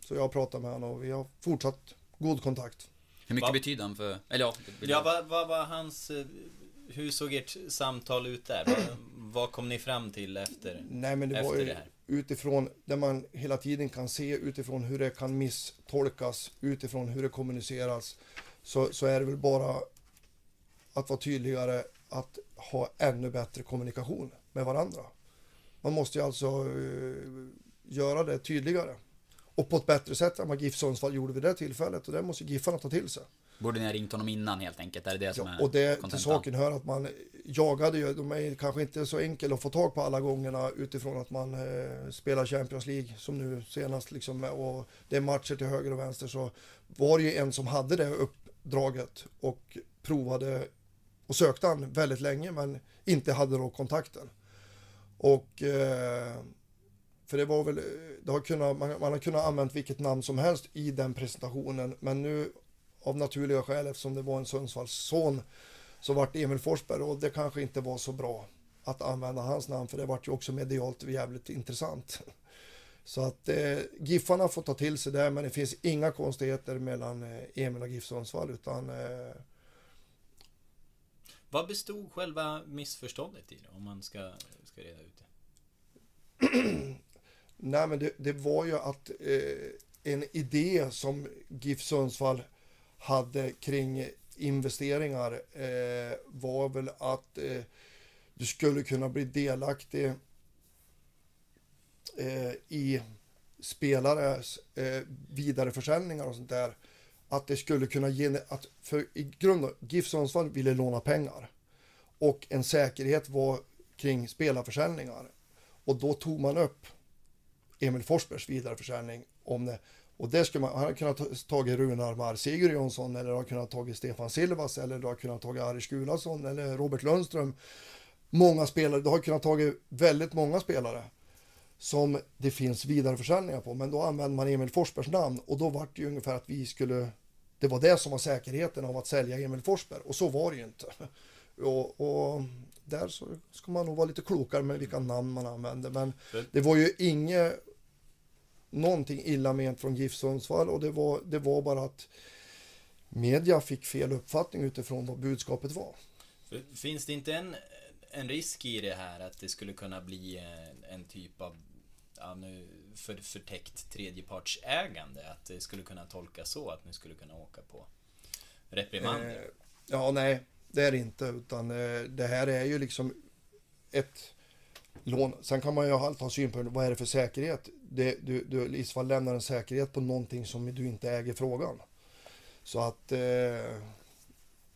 så jag har pratat med honom och vi har fortsatt god kontakt. Hur mycket Va? betyder han för, eller ja, Ja, vad, var hans... eh, Hur såg ert samtal ut där? Vad, vad kom ni fram till efter, Nej men det efter var ju det här? utifrån där man hela tiden kan se utifrån hur det kan misstolkas, utifrån hur det kommuniceras. Så, så är det väl bara att vara tydligare, att ha ännu bättre kommunikation med varandra. Man måste ju alltså eh, göra det tydligare. Och på ett bättre sätt än vad GIF Sundsvall gjorde vid det tillfället. Och det måste Giffarna ta till sig. Borde ni ha ringt honom innan helt enkelt? Är det det som Ja, är och det till saken hör att man jagade ju, de är kanske inte så enkla att få tag på alla gångerna utifrån att man eh, spelar Champions League som nu senast liksom och det är matcher till höger och vänster så var det ju en som hade det uppdraget och provade och sökte han väldigt länge men inte hade då kontakten. Och eh, för det var väl, det har kunnat, man, man har kunnat använt vilket namn som helst i den presentationen men nu av naturliga skäl eftersom det var en Sundsvalls son så vart det Emil Forsberg och det kanske inte var så bra att använda hans namn för det vart ju också medialt jävligt intressant. Så att eh, Giffarna får ta till sig det men det finns inga konstigheter mellan eh, Emil och GIF Sundsvall utan eh, vad bestod själva missförståndet i det? Om man ska, ska reda ut det. Nej, men det, det var ju att eh, en idé som GIF Sundsvall hade kring investeringar eh, var väl att eh, du skulle kunna bli delaktig eh, i spelares eh, vidareförsäljningar och sånt där. Att det skulle kunna ge, att för i grunden, GIF Sundsvall ville låna pengar och en säkerhet var kring spelarförsäljningar. Och då tog man upp Emil Forsbergs vidareförsäljning om det. Och det skulle man, han hade kunnat ta- tagit Runar Mar Sigurjonsson eller har kunnat tagit Stefan Silvas eller du har kunnat tagit Aris Gulason eller Robert Lundström. Många spelare, du har kunnat tagit väldigt många spelare som det finns vidareförsäljningar på. Men då använde man Emil Forsbergs namn och då var det ju ungefär att vi skulle det var det som var säkerheten av att sälja Emil Forsberg och så var det ju inte. Och, och där så ska man nog vara lite klokare med vilka namn man använder. Men det var ju inget någonting illa ment från GIF Sundsvall och det var, det var bara att media fick fel uppfattning utifrån vad budskapet var. Finns det inte en, en risk i det här att det skulle kunna bli en, en typ av ja, nu, för, förtäckt tredjepartsägande? Att det skulle kunna tolkas så att ni skulle kunna åka på reprimander? Eh, ja, nej, det är det inte, utan eh, det här är ju liksom ett lån. Sen kan man ju alltid ha synpunkter, vad är det för säkerhet? Det, du, du i så fall lämnar en säkerhet på någonting som du inte äger frågan. Så att eh,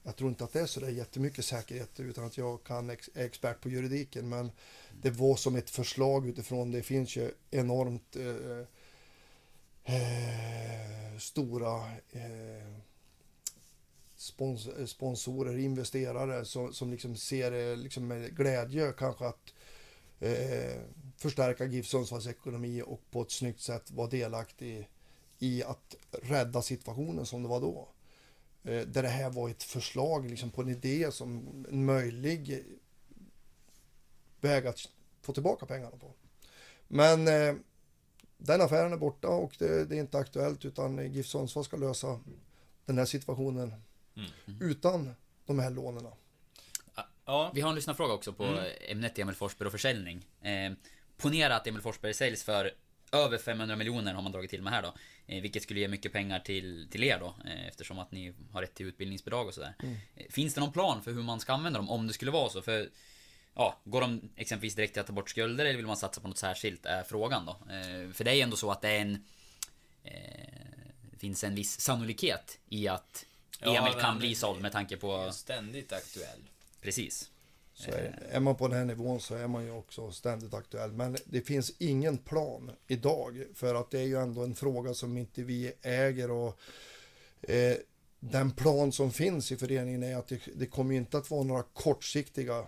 jag tror inte att det är så där jättemycket säkerhet utan att jag kan ex, är expert på juridiken. Men det var som ett förslag utifrån, det finns ju enormt eh, eh, stora eh, spons, sponsorer, investerare som, som liksom ser det liksom med glädje kanske att eh, förstärka GIF Sundsvalls ekonomi och på ett snyggt sätt vara delaktig i att rädda situationen som det var då. Eh, där det här var ett förslag liksom på en idé som en möjlig väg att få tillbaka pengarna på. Men eh, den affären är borta och det, det är inte aktuellt utan GIF Sundsvall ska lösa den här situationen utan de här lånen. Ja, Vi har en lyssnarfråga också på ämnet Emil Forsberg och försäljning. Eh, ponera att Emil Forsberg säljs för över 500 miljoner har man dragit till med här då. Eh, vilket skulle ge mycket pengar till, till er då. Eh, eftersom att ni har rätt till utbildningsbidrag och sådär. Eh, finns det någon plan för hur man ska använda dem om det skulle vara så? För Ja, går de exempelvis direkt till att ta bort skulder eller vill man satsa på något särskilt? Är frågan då. Eh, för det är ju ändå så att det är en... Eh, det finns en viss sannolikhet i att Ja, Emil men- kan bli såld med tanke på... ständigt aktuell. Precis. Så är, är man på den här nivån så är man ju också ständigt aktuell. Men det finns ingen plan idag för att det är ju ändå en fråga som inte vi äger och eh, den plan som finns i föreningen är att det, det kommer ju inte att vara några kortsiktiga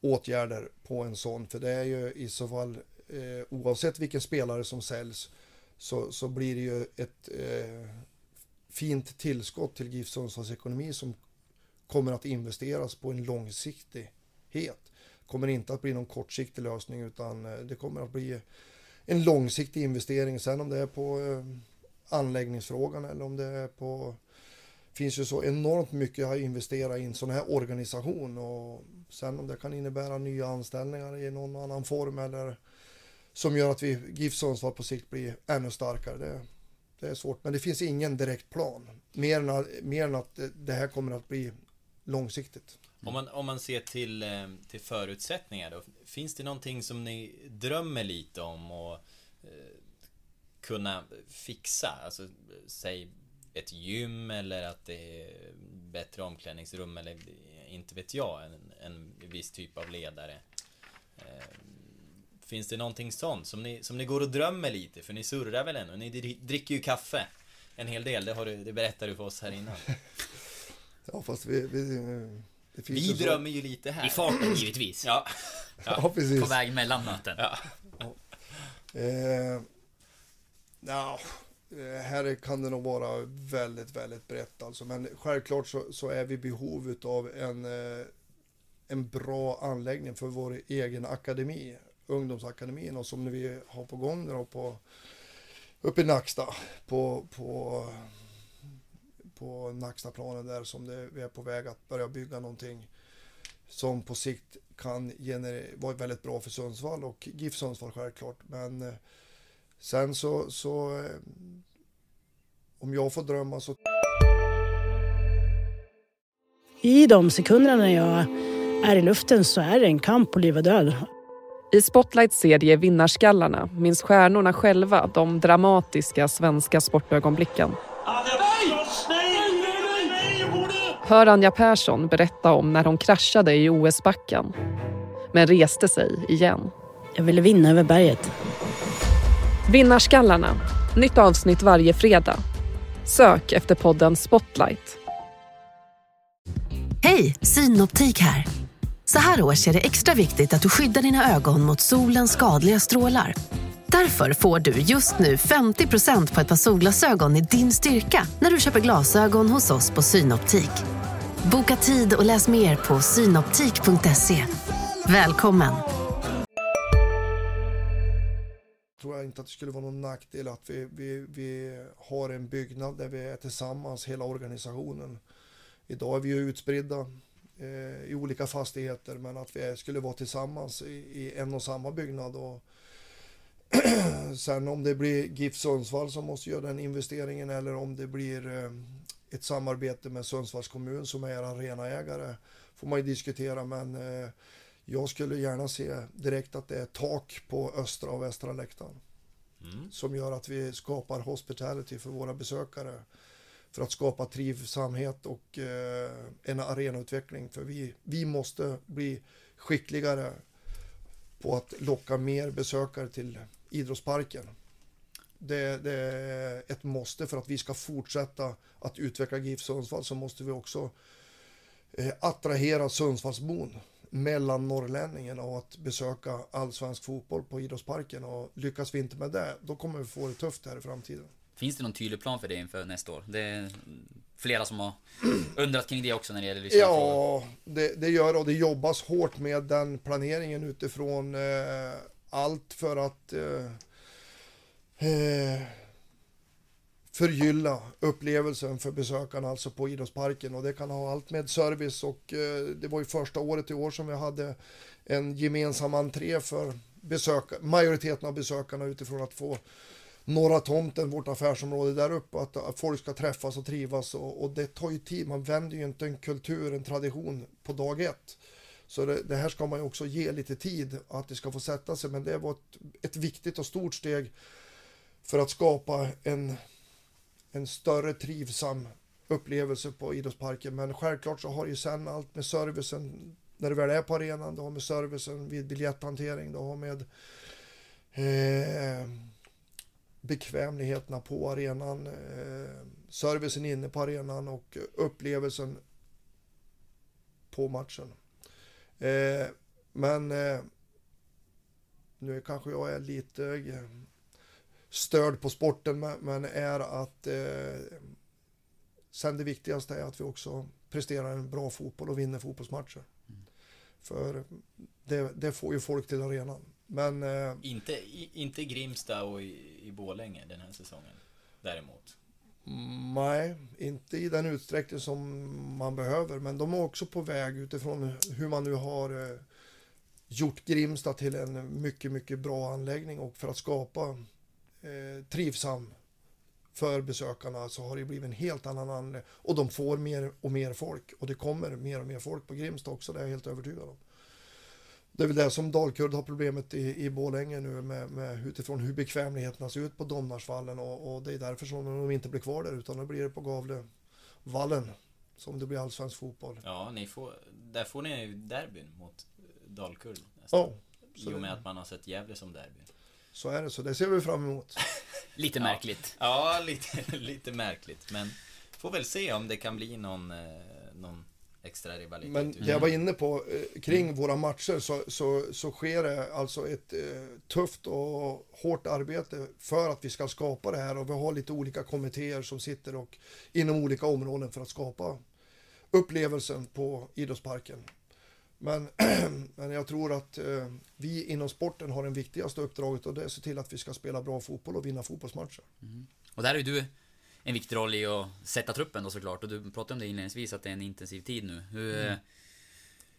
åtgärder på en sån för det är ju i så fall eh, oavsett vilken spelare som säljs så, så blir det ju ett eh, fint tillskott till GIF Sundsvalls ekonomi som kommer att investeras på en långsiktighet. kommer inte att bli någon kortsiktig lösning utan eh, det kommer att bli en långsiktig investering. Sen om det är på eh, anläggningsfrågan eller om det är på Det finns ju så enormt mycket att investera i en sån här organisation och sen om det kan innebära nya anställningar i någon annan form eller som gör att vi GIF Sundsvall på sikt blir ännu starkare. Det, det är svårt, men det finns ingen direkt plan. Mer än, att- mer än att eh, det här kommer att bli långsiktigt. Om man, om man ser till, eh, till förutsättningar då, finns det någonting som ni drömmer lite om och eh, kunna fixa? Alltså, säg ett gym eller att det är bättre omklädningsrum eller inte vet jag, en, en viss typ av ledare. Eh, Finns det någonting sånt som ni, som ni går och drömmer lite? För ni surrar väl ännu? Ni dri- dricker ju kaffe en hel del, det, har du, det berättar du för oss här innan. Ja, fast vi... vi det finns Vi ju så- drömmer ju lite här. I farten givetvis. Ja. Ja, precis. På väg mellan möten. Ja. Eh, nja, eh, här kan det nog vara väldigt, väldigt brett alltså. Men självklart så, så är vi i behov av en, eh, en bra anläggning för vår egen akademi, ungdomsakademin och som vi har på gång nu på uppe i Nacksta på, på, på Nackstaplanen där som det, vi är på väg att börja bygga någonting som på sikt kan gener- vara väldigt bra för Sundsvall och GIF Sundsvall självklart. Men eh, sen så, så eh, om jag får drömma så I de sekunderna när jag är i luften så är det en kamp på liv och död. I Spotlights serie Vinnarskallarna minns stjärnorna själva de dramatiska svenska sportögonblicken. Hör Anja Persson berätta om när hon kraschade i OS-backen men reste sig igen. Jag ville vinna över berget. Vinnarskallarna, nytt avsnitt varje fredag. Sök efter podden Spotlight. Hej, Synoptik här. Så här års är det extra viktigt att du skyddar dina ögon mot solens skadliga strålar. Därför får du just nu 50% på ett par solglasögon i din styrka när du köper glasögon hos oss på Synoptik. Boka tid och läs mer på synoptik.se. Välkommen! tror jag inte att det skulle vara någon nackdel att vi, vi, vi har en byggnad där vi är tillsammans, hela organisationen. Idag är vi ju utspridda eh, i olika fastigheter men att vi skulle vara tillsammans i, i en och samma byggnad. Och Sen om det blir GIF Sundsvall som måste göra den investeringen eller om det blir eh, ett samarbete med Sundsvalls kommun som är arenaägare får man ju diskutera men eh, jag skulle gärna se direkt att det är tak på östra och västra läktaren. Som gör att vi skapar hospitality för våra besökare. För att skapa trivsamhet och eh, en arenautveckling. För vi, vi måste bli skickligare på att locka mer besökare till idrottsparken. Det, det är ett måste för att vi ska fortsätta att utveckla GIF Sundsvall så måste vi också eh, attrahera Sundsvallsbon mellan norrlänningen och att besöka allsvensk fotboll på idrottsparken och lyckas vi inte med det då kommer vi få det tufft här i framtiden. Finns det någon tydlig plan för det inför nästa år? Det är flera som har undrat kring det också när det gäller lyssnarfrågor. Ja, det, det gör det och det jobbas hårt med den planeringen utifrån eh, allt för att eh, eh, förgylla upplevelsen för besökarna alltså på idrottsparken och det kan ha allt med service och eh, det var ju första året i år som vi hade en gemensam entré för besök, majoriteten av besökarna utifrån att få Norra tomten, vårt affärsområde där uppe, att, att folk ska träffas och trivas och, och det tar ju tid. Man vänder ju inte en kultur, en tradition på dag ett. Så det, det här ska man ju också ge lite tid att det ska få sätta sig, men det var ett, ett viktigt och stort steg för att skapa en, en större trivsam upplevelse på idrottsparken. Men självklart så har ju sen allt med servicen när du väl är på arenan, det har med servicen vid biljetthantering, det har med eh, bekvämligheterna på arenan, eh, servicen inne på arenan och upplevelsen på matchen. Eh, men eh, nu kanske jag är lite störd på sporten men- är att eh, sen det viktigaste är att vi också presterar en bra fotboll och vinner fotbollsmatcher. För det, det får ju folk till arenan. Men eh, Inte, i, inte Grimsta och i, i Borlänge den här säsongen. Däremot. Nej, inte i den utsträckning som man behöver. Men de är också på väg utifrån hur man nu har eh, gjort Grimsta till en mycket, mycket bra anläggning och för att skapa eh, trivsam för besökarna så har det blivit en helt annan anläggning. Och de får mer och mer folk och det kommer mer och mer folk på Grimsta också, det är jag helt övertygad om. Det är väl det som Dalkurd har problemet i, i Borlänge nu med, med utifrån hur bekvämligheterna ser ut på Domnarsvallen och, och det är därför som de inte blir kvar där utan då blir det på Gavlevallen som det blir allsvensk fotboll. Ja, ni får, där får ni ju derbyn mot Dalkurd nästan. Ja, I och med att man har sett Gävle som derby. Så är det, så det ser vi fram emot. Lite märkligt. Ja, lite, lite märkligt. Men får väl se om det kan bli någon, eh, någon extra rivalitet. Men det jag var inne på eh, kring våra matcher så, så, så sker det alltså ett eh, tufft och hårt arbete för att vi ska skapa det här och vi har lite olika kommittéer som sitter och inom olika områden för att skapa upplevelsen på idrottsparken. Men, men jag tror att eh, vi inom sporten har det viktigaste uppdraget och det är att se till att vi ska spela bra fotboll och vinna fotbollsmatcher. Och där är ju du en viktig roll i att sätta truppen då såklart. Och du pratade om det inledningsvis att det är en intensiv tid nu. Hur, Mm.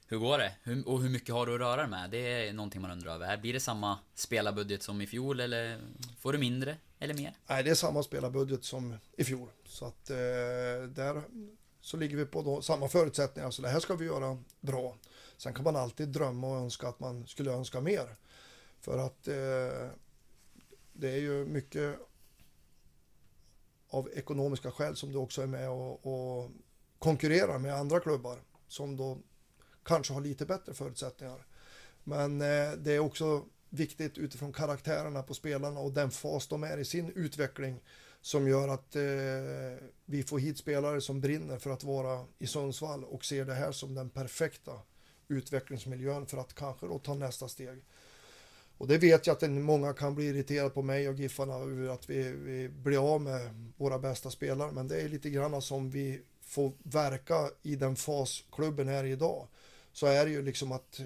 hur går det? Hur, och hur mycket har du att röra dig med? Det är någonting man undrar över. Blir det samma spelarbudget som i fjol eller får du mindre eller mer? Nej, det är samma spelarbudget som i fjol. Så att eh, där så ligger vi på då, samma förutsättningar. Så det här ska vi göra bra. Sen kan man alltid drömma och önska att man skulle önska mer. För att eh, det är ju mycket av ekonomiska skäl som du också är med och, och konkurrerar med andra klubbar som då kanske har lite bättre förutsättningar. Men eh, det är också viktigt utifrån karaktärerna på spelarna och den fas de är i sin utveckling som gör att eh, vi får hit spelare som brinner för att vara i Sundsvall och ser det här som den perfekta utvecklingsmiljön för att kanske då ta nästa steg. Och det vet jag att många kan bli irriterade på mig och Giffarna över att vi, vi blir av med våra bästa spelare. Men det är lite grann som vi får verka i den fas klubben är i idag. Så är det ju liksom att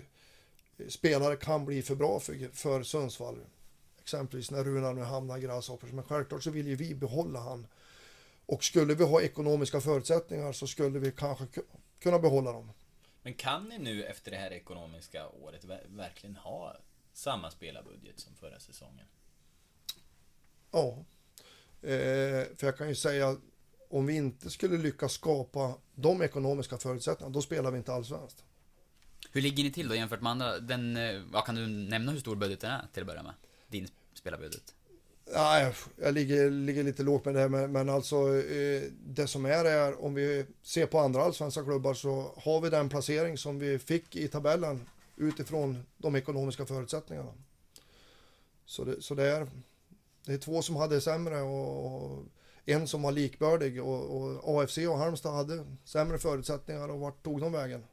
spelare kan bli för bra för, för Sundsvall. Exempelvis när Runar nu hamnar i Grasshoppers. Men självklart så vill ju vi behålla han. Och skulle vi ha ekonomiska förutsättningar så skulle vi kanske kunna behålla dem. Men kan ni nu efter det här ekonomiska året ver- verkligen ha samma spelarbudget som förra säsongen? Ja. Eh, för jag kan ju säga om vi inte skulle lyckas skapa de ekonomiska förutsättningarna, då spelar vi inte allsvenskt. Hur ligger ni till då jämfört med andra? Den, eh, ja, kan du nämna hur stor budgeten är till att börja med? Din spelarbudget. Nej, jag ligger, ligger lite lågt med det, men, men alltså eh, det som är är om vi ser på andra allsvenska klubbar så har vi den placering som vi fick i tabellen utifrån de ekonomiska förutsättningarna. Så det, så det är Det är två som hade sämre och, och en som var likbördig och, och AFC och Halmstad hade sämre förutsättningar och vart tog de vägen?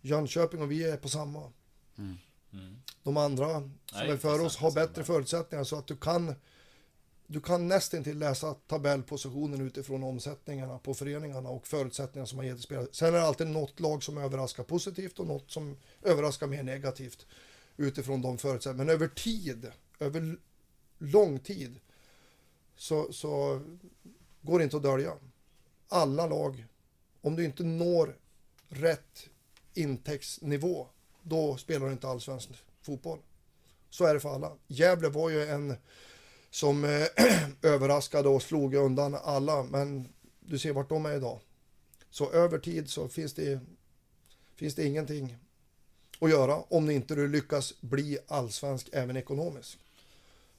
Jönköping och vi är på samma. Mm. Mm. De andra som Nej, är för intressant oss har bättre förutsättningar så att du kan du kan nästan till läsa tabellpositionen utifrån omsättningarna på föreningarna och förutsättningarna som har gett spelare. Sen är det alltid något lag som överraskar positivt och något som överraskar mer negativt utifrån de förutsättningarna. Men över tid, över lång tid, så, så går det inte att dölja. Alla lag, om du inte når rätt intäktsnivå, då spelar du inte allsvensk fotboll. Så är det för alla. Gävle var ju en som eh, överraskade och slog undan alla, men du ser vart de är idag. Så över tid så finns det, finns det ingenting att göra om inte du lyckas bli allsvensk även ekonomiskt.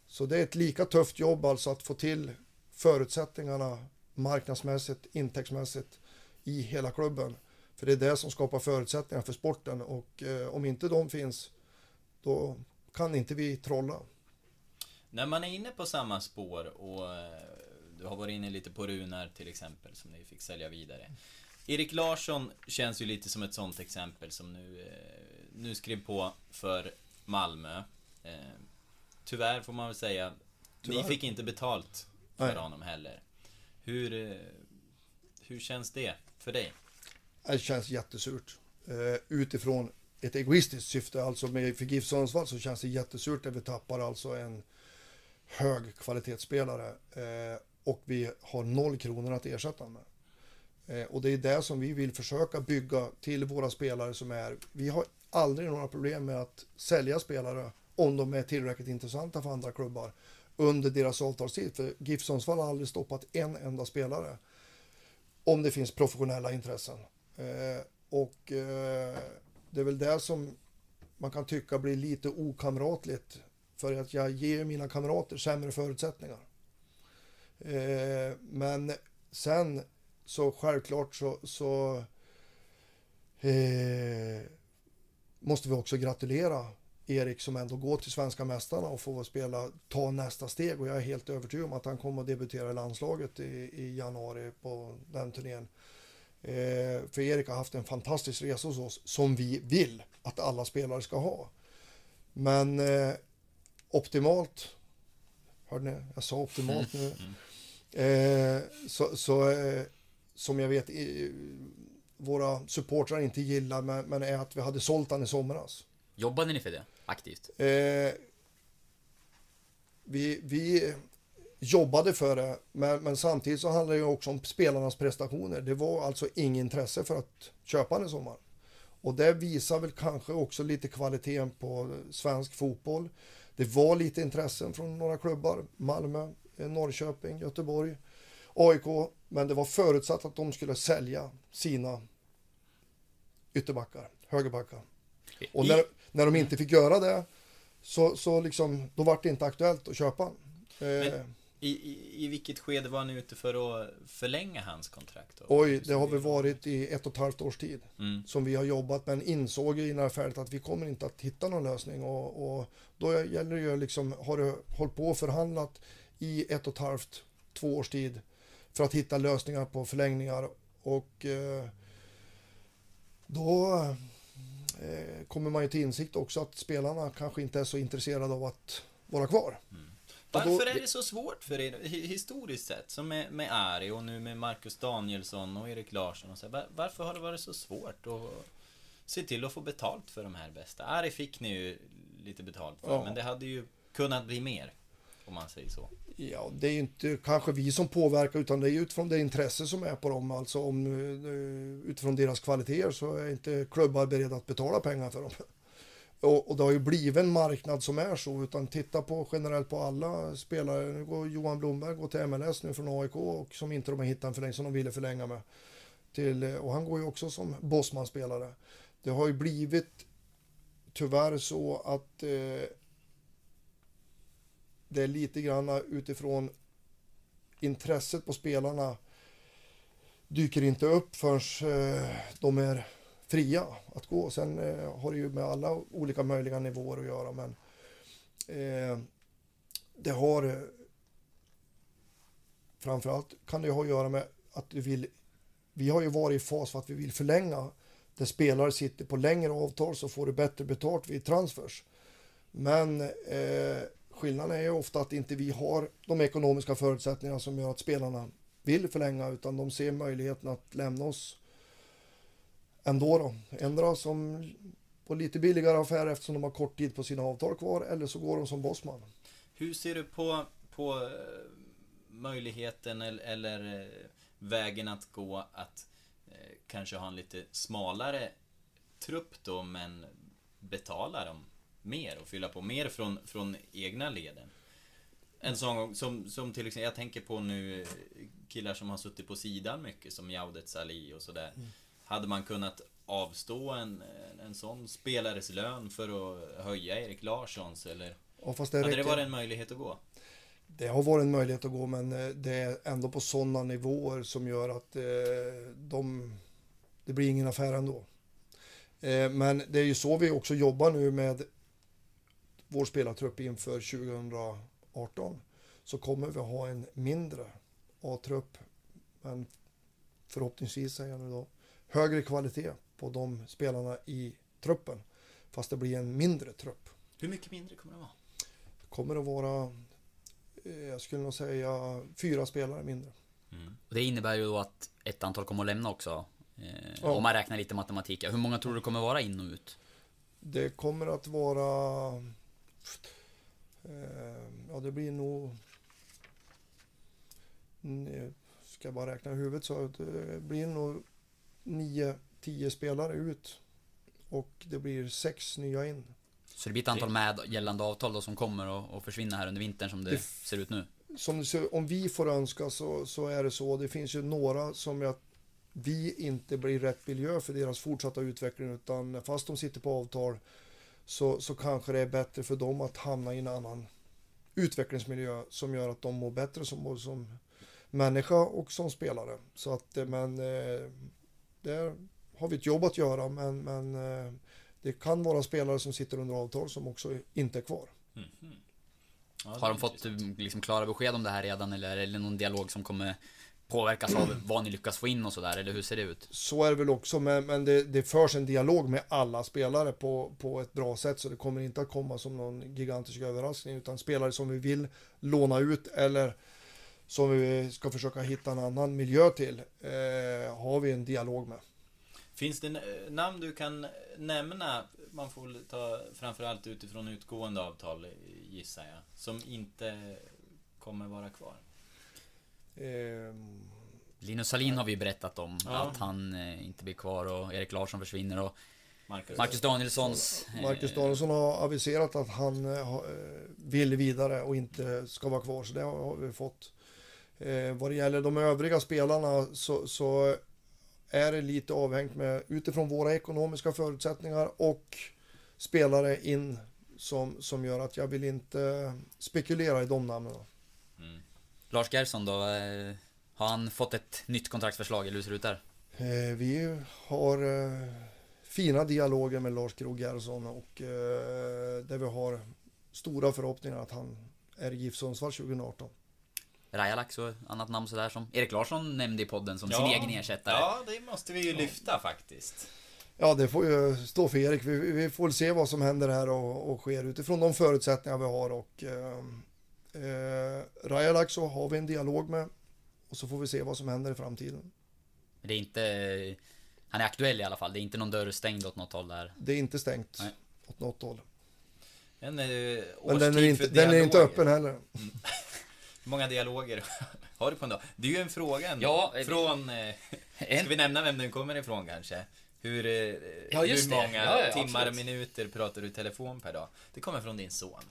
Så det är ett lika tufft jobb alltså att få till förutsättningarna marknadsmässigt, intäktsmässigt i hela klubben. För det är det som skapar förutsättningar för sporten och eh, om inte de finns då kan inte vi trolla. När man är inne på samma spår och eh, du har varit inne lite på Runar till exempel som ni fick sälja vidare. Erik Larsson känns ju lite som ett sånt exempel som nu, eh, nu skrev på för Malmö. Eh, Tyvärr får man väl säga, Tyvärr. ni fick inte betalt för Nej. honom heller. Hur, hur känns det för dig? Det känns jättesurt. Eh, utifrån ett egoistiskt syfte, alltså med, för GIF Sundsvall så känns det jättesurt när vi tappar alltså en hög kvalitetsspelare eh, och vi har noll kronor att ersätta med. Eh, och det är det som vi vill försöka bygga till våra spelare som är, vi har aldrig några problem med att sälja spelare om de är tillräckligt intressanta för andra klubbar under deras avtalstid. För GIF Sundsvall har aldrig stoppat en enda spelare om det finns professionella intressen. Eh, och eh, det är väl det som man kan tycka blir lite okamratligt för att jag ger mina kamrater sämre förutsättningar. Eh, men sen så självklart så, så eh, måste vi också gratulera Erik som ändå går till svenska mästarna och får spela, ta nästa steg och jag är helt övertygad om att han kommer att debutera i landslaget i, i januari på den turnén. Eh, för Erik har haft en fantastisk resa hos oss som vi vill att alla spelare ska ha. Men eh, optimalt, hörde ni? Jag sa optimalt nu. Eh, så, så som jag vet våra supportrar inte gillar men, men är att vi hade sålt han i somras. Jobbade ni för det? Aktivt? Eh, vi, vi jobbade för det, men, men samtidigt så handlar det också om spelarnas prestationer. Det var alltså inget intresse för att köpa den i sommar. Och det visar väl kanske också lite kvaliteten på svensk fotboll. Det var lite intressen från några klubbar, Malmö, eh, Norrköping, Göteborg, AIK, men det var förutsatt att de skulle sälja sina ytterbackar, högerbackar. Och när, när de inte fick göra det så, så liksom, då var det inte aktuellt att köpa. Eh, Men- I, i, I vilket skede var ni ute för att förlänga hans kontrakt? Då? oj, det har vi varit i ett och ett halvt års tid Mm. som vi har jobbat men insåg ju innan färdigt att vi kommer inte att hitta någon lösning och, och då gäller det ju liksom, har du hållit på och förhandlat i ett och ett halvt, två års tid för att hitta lösningar på förlängningar och eh, då eh, kommer man ju till insikt också att spelarna kanske inte är så intresserade av att vara kvar. Då- Varför är det så svårt för er, hi- historiskt sett, som med, med Ari och nu med Marcus Danielsson och Erik Larsson och så, var- Varför har det varit så svårt att se till att få betalt för de här bästa? Ari fick ni ju lite betalt för, Ja. men det hade ju kunnat bli mer. Om man säger så. Ja, det är ju inte kanske vi som påverkar utan det är utifrån det intresse som är på dem. Alltså om, eh, utifrån deras kvaliteter så är inte klubbar beredda att betala pengar för dem. Och, och det har ju blivit en marknad som är så. Utan titta på generellt på alla spelare. Nu går Johan Blomberg går till MLS nu från AIK och som inte de har hittat en förlängning som de ville förlänga med. Till, och han går ju också som Bosman-spelare. Det har ju blivit tyvärr så att eh, det är lite grann utifrån intresset på spelarna dyker inte upp förrän eh, de är fria att gå. Sen eh, har det ju med alla olika möjliga nivåer att göra men eh, det har eh, framförallt kan det ha att göra med att du vill, vi har ju varit i fas för att vi vill förlänga, där spelare sitter på längre avtal så får du bättre betalt vid transfers. Men eh, skillnaden är ju ofta att inte vi har de ekonomiska förutsättningarna som gör att spelarna vill förlänga utan de ser möjligheten att lämna oss ändå då. Ändra som på lite billigare affär eftersom de har kort tid på sina avtal kvar eller så går de som bossman. Hur ser du på, på eh, möjligheten eller, eller eh, vägen att gå att eh, kanske ha en lite smalare trupp då men betala dem mer och fylla på mer från, från egna leden? En sån som, som till exempel, jag tänker på nu killar som har suttit på sidan mycket som Jaudet Salih och sådär. Hade man kunnat avstå en, en sån spelares lön för att höja Erik Larssons eller? Ja, fast det, Hade det varit en möjlighet att gå? det har varit en möjlighet att gå men eh, det är ändå på sådana nivåer som gör att eh, de, det blir ingen affär ändå. Eh, men det är ju så vi också jobbar nu med vår spelartrupp inför 2018. Så kommer vi ha en mindre A-trupp men förhoppningsvis säger jag nu då högre kvalitet på de spelarna i truppen. Fast det blir en mindre trupp Hur mycket mindre kommer det vara? kommer att vara, eh, jag skulle nog säga, fyra spelare mindre. Och det innebär ju då att ett antal kommer att lämna också. Eh, Ja. Om man räknar lite matematik. Hur många tror du kommer vara in och ut? Det kommer att vara, eh, ja det blir nog, mm, ska jag bara räkna i huvudet så det blir nog nio, tio spelare ut och det blir sex nya in. Så det blir ett antal med gällande avtal då som kommer att försvinna här under vintern som det, Det- ser ut nu. som det ser, om vi får önska så, så är det så. Det finns ju några som jag, vi inte blir rätt miljö för deras fortsatta utveckling utan fast de sitter på avtal så, så kanske det är bättre för dem att hamna i en annan utvecklingsmiljö som gör att de mår bättre som, som människa och som spelare. Så att, eh, men eh, där har vi ett jobb att göra men, men eh, det kan vara spelare som sitter under avtal som också inte är kvar. Ja, det Har de fått intressant. liksom klara besked om det här redan eller är det någon dialog som kommer påverkas av vad ni lyckas få in och sådär? Eller hur ser det ut? Så är det väl också, men, men det, det förs en dialog med alla spelare på, på ett bra sätt så det kommer inte att komma som någon gigantisk överraskning utan spelare som vi vill låna ut eller som vi ska försöka hitta en annan miljö till eh, har vi en dialog med. Finns det eh, namn du kan nämna? Man får väl ta framförallt utifrån utgående avtal eh, gissar jag. Som inte kommer vara kvar. Ehm, Linus Salin har vi ju berättat om Ja. att han eh, inte blir kvar och Erik Larsson försvinner och Marcus. Marcus Danielssons... eh, Marcus Danielsson har aviserat att han eh, eh, vill vidare och inte ska vara kvar, så det har vi fått. Eh, vad det gäller de övriga spelarna så, så är det lite avhängt med utifrån våra ekonomiska förutsättningar och spelare in som, som gör att jag vill inte spekulera i de namnen. Mm. Lars Gerson då? eh, Har han fått ett nytt kontraktsförslag eller hur ser det ut där? Eh, vi har eh, fina dialoger med Lars Krogh Gerhardsson och eh, där vi har stora förhoppningar att han är i GIF Sundsvall 2018. Rajalax och annat namn sådär som Erik Larsson nämnde i podden som sin egen ersättare. Ja, det måste vi ju lyfta faktiskt. Ja, det får ju stå för Erik. Vi, vi får se vad som händer här och, och sker utifrån de förutsättningar vi har. Och, eh, eh, Rajalaxo har vi en dialog med och så får vi se vad som händer i framtiden. Det är inte... Han är aktuell i alla fall. Det är inte någon dörr stängd åt något håll där. Det är inte stängt Nej. åt något håll. En eh, Men den är, inte, den är inte öppen heller. Hur många dialoger har du på en dag? Det är ju en fråga ändå. Ja, eh, Från... Eh, En- ska vi nämna vem den kommer ifrån kanske? Hur, eh, Ja, hur många Ja, ja, timmar, absolut. minuter pratar du i telefon per dag? Det kommer från din son.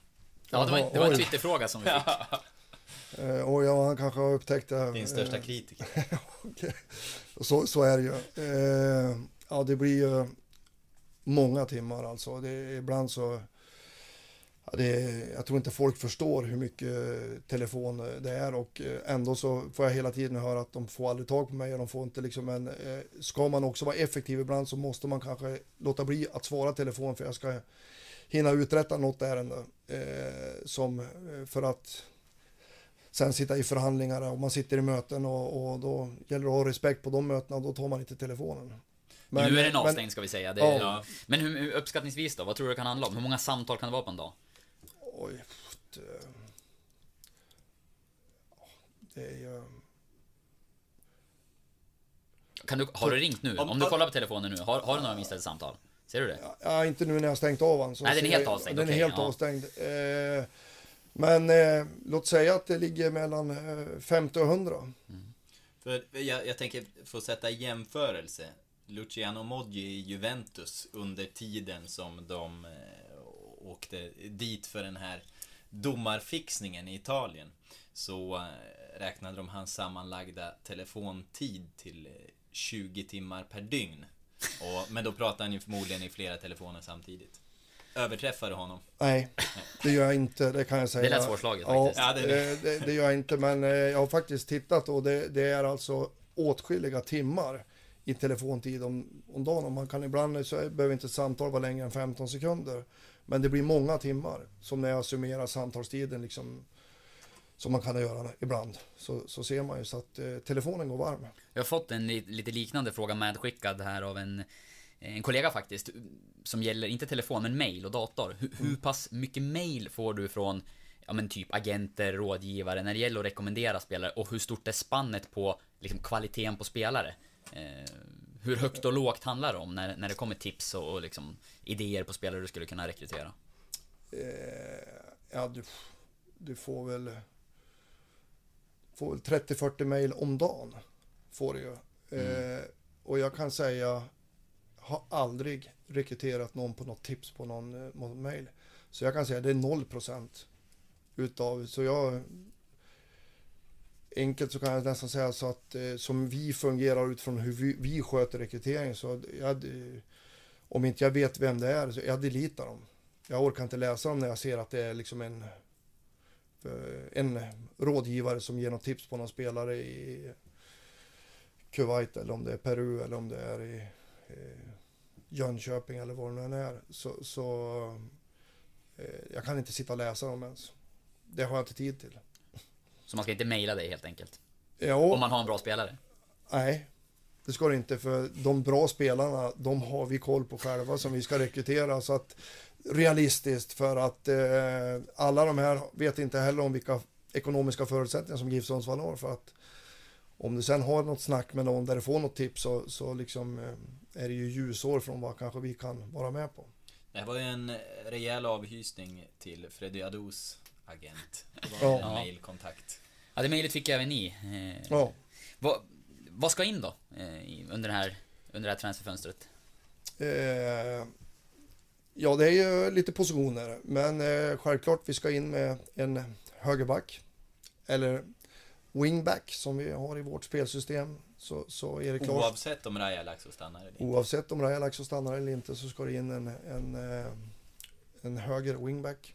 Ja, det var, det var en. Twitterfråga som vi fick. Eh, och ja, han kanske har upptäckt det. Din största eh, kritiker. Okej. Så, så är det ju. Eh, ja, det blir ju många timmar alltså. Det, ibland så... Ja, det, jag tror inte folk förstår hur mycket telefon det är och eh, ändå så får jag hela tiden höra att de får aldrig tag på mig och de får inte liksom en... Eh, ska man också vara effektiv ibland så måste man kanske låta bli att svara telefon för jag ska hinna uträtta något ärende. Eh, som eh, för att sen sitta i förhandlingar och man sitter i möten och, och då gäller det att ha respekt på de mötena och då tar man inte telefonen. Men, nu är den men- avstängd ska vi säga. Det, Ja. Men hur, hur uppskattningsvis då? Vad tror du det kan handla om? Hur många samtal kan det vara på en dag? Oj, det, det är ju... Kan du, har du ringt nu? Om- du kollar på telefonen nu, har, har du några missade samtal? Ser du det? Ja, inte nu när jag har stängt av den. så Nej, den är helt jag- avstängd, Den är helt ja. avstängd. Eh, men eh, låt säga att det ligger mellan eh, 50 och 100. För jag, jag tänker få sätta i jämförelse. Luciano Moggi i Juventus under tiden som de eh, åkte dit för den här domarfixningen i Italien. Så eh, räknade de hans sammanlagda telefontid till eh, 20 timmar per dygn. Och, men då pratar han ju förmodligen i flera telefoner samtidigt. Överträffar du honom? Nej, det gör jag inte, det kan jag säga. Det lät svårslaget ja, faktiskt. Ja, det- det, det, det gör jag inte, men eh, jag har faktiskt tittat och det, det är alltså åtskilliga timmar i telefontid om, om dagen. Och man kan ibland, så behöver inte ett samtal vara längre än 15 sekunder. Men det blir många timmar, som när jag summerar samtalstiden liksom, som man kan göra ibland. Så, så ser man ju så att eh, telefonen går varm. Jag har fått en li- lite liknande fråga medskickad här av en, en kollega faktiskt. Som gäller, inte telefon, men mail och dator. Hur, hur pass mycket mail får du från, ja men typ agenter, rådgivare, när det gäller att rekommendera spelare? Och hur stort är spannet på liksom, kvaliteten på spelare? Eh, hur högt och lågt handlar det om när, när det kommer tips och, och liksom, idéer på spelare du skulle kunna rekrytera? Eh, ja, du, du får väl, får väl 30-40 mejl om dagen. Får du ju. Eh, och jag kan säga, har aldrig rekryterat någon på något tips på någon, någon mejl. Så jag kan säga det är 0% utav, så jag Enkelt så kan jag nästan säga så att eh, som vi fungerar utifrån hur vi, vi sköter rekrytering så jag, om inte jag vet vem det är så jag deletar dem. Jag orkar inte läsa dem när jag ser att det är liksom en, eh, en rådgivare som ger något tips på någon spelare i Kuwait eller om det är Peru eller om det är i eh, Jönköping eller var det nu än är. Så, så eh, jag kan inte sitta och läsa dem ens. Det har jag inte tid till. Så man ska inte mejla dig helt enkelt? Jo, Om man har en bra spelare? nej. Det ska det inte för de bra spelarna, de har vi koll på själva som vi ska rekrytera. Så att realistiskt för att eh, alla de här vet inte heller om vilka ekonomiska förutsättningar som GIF Sundsvall har. För att om du sen har något snack med någon där du får något tips så, så liksom, eh, är det ju ljusår från vad kanske vi kan vara med på. Det här var ju en rejäl avhysning till Freddy Adous agent. Ja. en mailkontakt. Ja, det mejlet fick även ni. Eh, Ja. vad, vad ska in då? Eh, under, det här, under det här transferfönstret? Eh, ja, det är ju lite positioner, men eh, självklart vi ska in med en högerback eller wingback som vi har i vårt spelsystem. Så, så är det klart. Oavsett om Raja Laxo stannar eller inte. Oavsett om Raja Laxo stannar eller inte så ska det in en, en, eh, en höger wingback.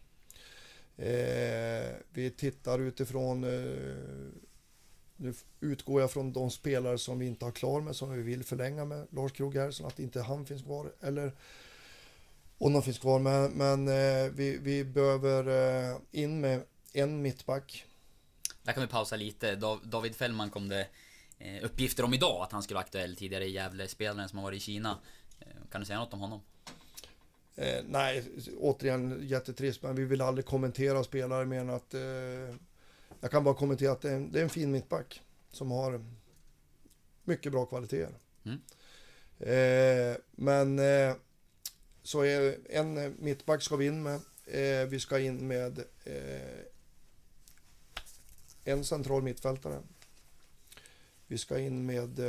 Eh, vi tittar utifrån, eh, nu utgår jag från de spelare som vi inte har klar med, som vi vill förlänga med Lars Krogh Gerhardsson, att inte han finns kvar. Eller om de finns kvar, men, men eh, vi, vi behöver eh, in med en mittback. Där kan vi pausa lite. David Fällman kom det eh, uppgifter om idag att han skulle vara aktuell tidigare i Gävle-spelaren som har varit i Kina. Eh, kan du säga något om honom? Eh, nej, återigen jättetrist, men vi vill aldrig kommentera spelare mer än att eh, jag kan bara kommentera att det är, en, det är en fin mittback som har mycket bra kvaliteter. Mm. Eh, men eh, så är en mittback ska vi in med. Eh, vi ska in med eh, en central mittfältare. Vi ska in med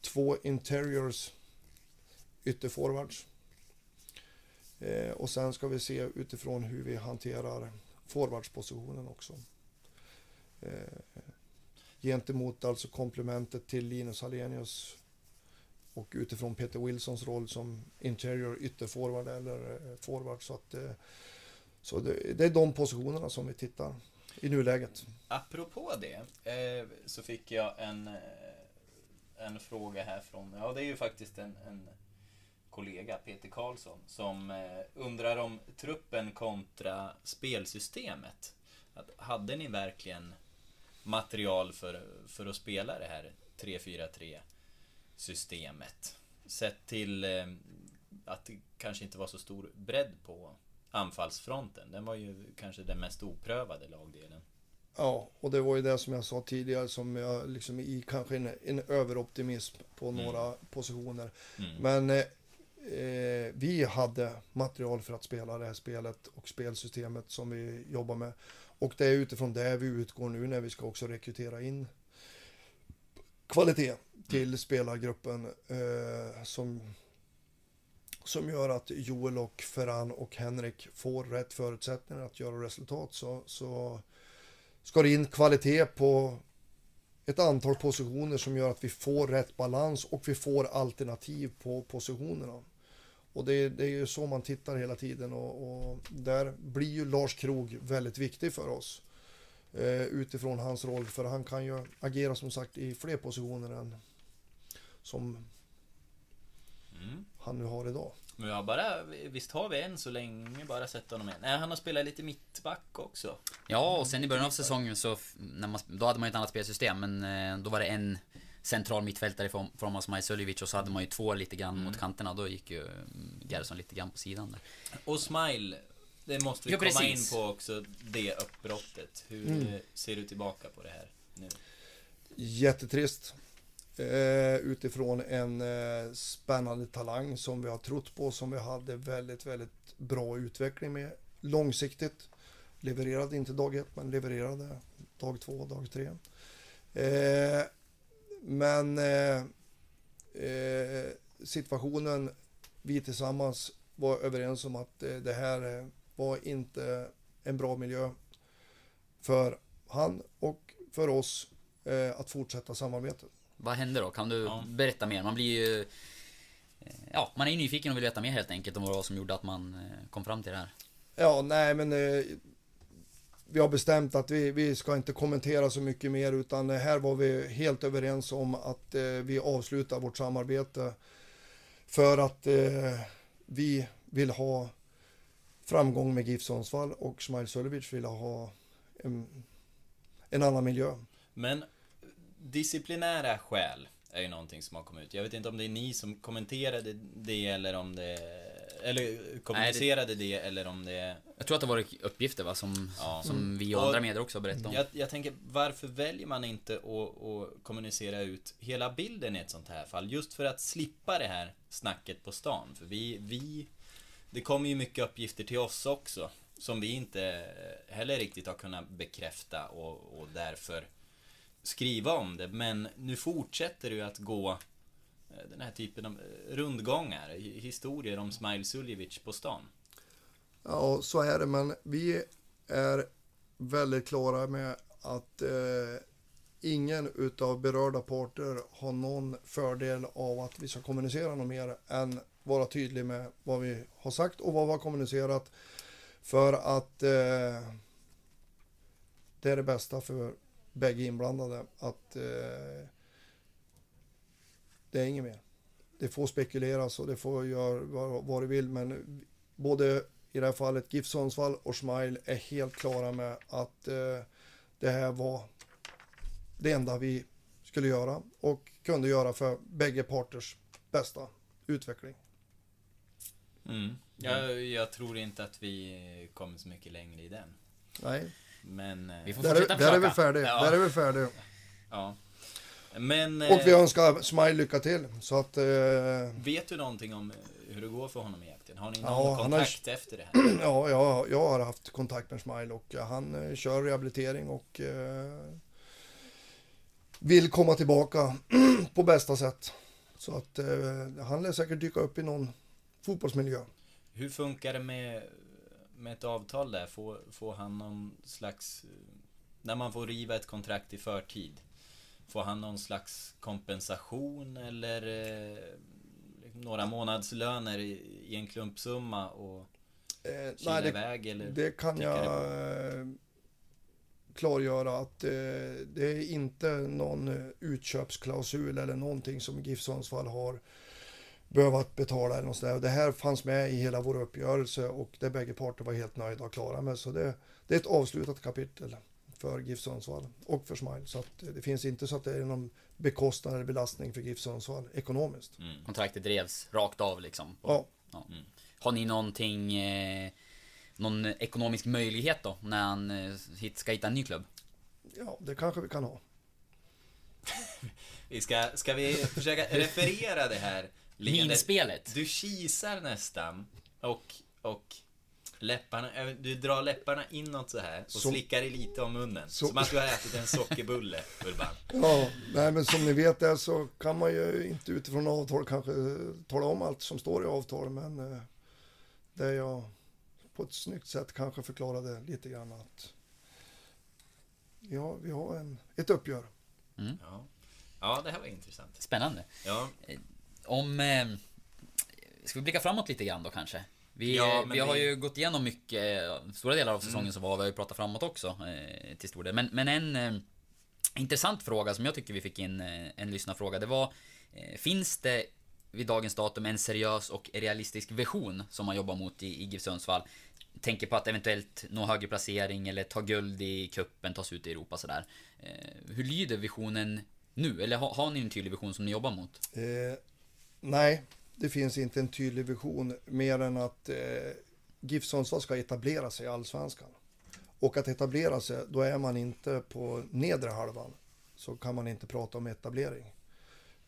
två interiors ytterforwards. Eh, och sen ska vi se utifrån hur vi hanterar forwardspositionen också. Eh, gentemot alltså komplementet till Linus Hallenius och utifrån Peter Wilsons roll som interior ytterforward eller eh, forward. Så, att, så det, det är de positionerna som vi tittar i nuläget. Apropå det, så fick jag en, en fråga här från, ja det är ju faktiskt en, en kollega, Peter Karlsson, som eh, undrar om truppen kontra spelsystemet. Att, hade ni verkligen material för, för att spela det här 3-4-3 systemet. Sett till eh, att det kanske inte var så stor bredd på anfallsfronten. Den var ju kanske den mest oprövade lagdelen. Ja, och det var ju det som jag sa tidigare som jag liksom i kanske en, en överoptimism på Mm. några positioner. Mm. Men eh, vi hade material för att spela det här spelet och spelsystemet som vi jobbar med. Och det är utifrån det vi utgår nu när vi ska också rekrytera in kvalitet till spelargruppen eh, som, som gör att Joel och Ferran och Henrik får rätt förutsättningar att göra resultat. Så, så ska det in kvalitet på ett antal positioner som gör att vi får rätt balans och vi får alternativ på positionerna. Och det, det är ju så man tittar hela tiden och, och där blir ju Lars Krog väldigt viktig för oss. Eh, utifrån hans roll, för han kan ju agera som sagt i fler positioner än som Mm. han nu har idag. Men har bara, visst har vi än så länge bara sett honom en? Nej, han har spelat lite mittback också. Ja, och sen i början av säsongen så, när man, då hade man ju ett annat spelsystem, men eh, då var det en central mittfältare i form, form av Smaj Suljevic och så hade man ju två lite grann Mm. mot kanterna. Då gick ju mm, Gerson lite grann på sidan där. Och Smile, det måste vi Ja, komma precis. in på också, det uppbrottet. Hur Mm. ser du tillbaka på det här nu? Jättetrist. Eh, utifrån en eh, spännande talang som vi har trott på, som vi hade väldigt, väldigt bra utveckling med långsiktigt. Levererade inte dag ett, men levererade dag två, dag tre. Eh, men eh, eh, situationen, vi tillsammans var överens om att eh, det här eh, var inte en bra miljö för han och för oss eh, att fortsätta samarbetet. Vad hände då? Kan du Ja. berätta mer? Man blir ju... Ja, man är ju nyfiken och vill veta mer helt enkelt om vad som gjorde att man kom fram till det här. Ja, nej men eh, vi har bestämt att vi, vi ska inte kommentera så mycket mer utan här var vi helt överens om att eh, vi avslutar vårt samarbete för att eh, vi vill ha framgång med GIF Sundsvall och Smile Sulevic vill ha en, en annan miljö. Men disciplinära skäl är ju någonting som har kommit ut. Jag vet inte om det är ni som kommenterade det eller om det... Eller kommunicerade det... eller om det... Jag tror att det var uppgifter va, som, Ja. som vi och andra medier också har berättat om. Jag, jag tänker, varför väljer man inte att, att kommunicera ut hela bilden i ett sånt här fall? Just för att slippa det här snacket på stan. För vi, vi... Det kommer ju mycket uppgifter till oss också. Som vi inte heller riktigt har kunnat bekräfta och, och därför skriva om det. Men nu fortsätter det ju att gå Eh, den här typen av eh, rundgångar, historier om Smail Suljevic på stan. Ja, så är det, men vi är väldigt klara med att eh, ingen utav berörda parter har någon fördel av att vi ska kommunicera något mer än vara tydlig med vad vi har sagt och vad vi har kommunicerat för att eh, det är det bästa för bägge inblandade att eh, det är inget mer. Det får spekuleras och det får göra vad, vad det vill men både i det här fallet GIF Sundsvall och Smile är helt klara med att eh, det här var det enda vi skulle göra och kunde göra för bägge parters bästa utveckling. Mm. Jag, jag tror inte att vi kommer så mycket längre i den. Nej, Men... eh, Vi får där är, fortsätta där är vi färdiga. Ja. Där är vi färdiga. Ja. Men... Och vi eh, önskar Smile lycka till. Så att, eh, Vet du någonting om eh, hur det går för honom jakten? Har ni någon Ja, han har- kontakt efter det här? ja, jag, jag har haft kontakt med Smile och han eh, kör rehabilitering och eh, vill komma tillbaka på bästa sätt. Så att eh, han lär säkert dyka upp i någon fotbollsmiljö. Hur funkar det med, med ett avtal där? Får, får han någon slags... eh, När man får riva ett kontrakt i förtid. Får han någon slags kompensation eller eh, några månadslöner i, i en klumpsumma och Eh, kila nej, det, iväg eller? det kan jag det eh, klargöra att eh, det är inte någon eh, utköpsklausul eller någonting som GIF Sundsvall har behövt betala eller något sådär. Det här fanns med i hela vår uppgörelse och det bägge parter var helt nöjda och klara med. Så det, det är ett avslutat kapitel för GIF Sundsvall och för Smile. Så att det finns inte så att det är någon bekostnad eller belastning för GIF Sundsvall ekonomiskt. Kontraktet drevs rakt av liksom. Ja. Ja. Har ni någonting, eh, någon ekonomisk möjlighet då när han eh, ska hitta en ny klubb? Ja, det kanske vi kan ha. Vi ska, ska vi försöka referera det här? Minspelet. Du kisar nästan och, och läpparna, eh, du drar läpparna inåt så här och Så- slickar dig lite om munnen. Så- Som att du har ätit en sockerbulle, Urban. Ja, nej men som ni vet där så kan man ju inte utifrån avtal kanske tala om allt som står i avtal men eh, det jag på ett snyggt sätt kanske förklarade lite grann att ja, vi har en, ett uppgör. Ja. ja, det här var intressant. Spännande. Ja, Om... Eh, ska vi blicka framåt lite grann då kanske? Vi, Ja, eh, vi har vi- Mm. ju gått igenom mycket, eh, stora delar av säsongen som var, vi har ju pratat framåt också eh, till stor del. Men, men en eh, intressant fråga som jag tycker vi fick in, eh, en lyssnarfråga, det var eh, Finns det vid dagens datum en seriös och realistisk vision som man jobbar mot i, i GIF Sundsvall? Tänker på att eventuellt nå högre placering eller ta guld i kuppen, ta sig ut i Europa sådär. Eh, hur lyder visionen nu? Eller har, har ni en tydlig vision som ni jobbar mot? Eh, nej, det finns inte en tydlig vision mer än att eh, GIF Sundsvall ska etablera sig i Allsvenskan. Och att etablera sig, då är man inte på nedre halvan. Så kan man inte prata om etablering.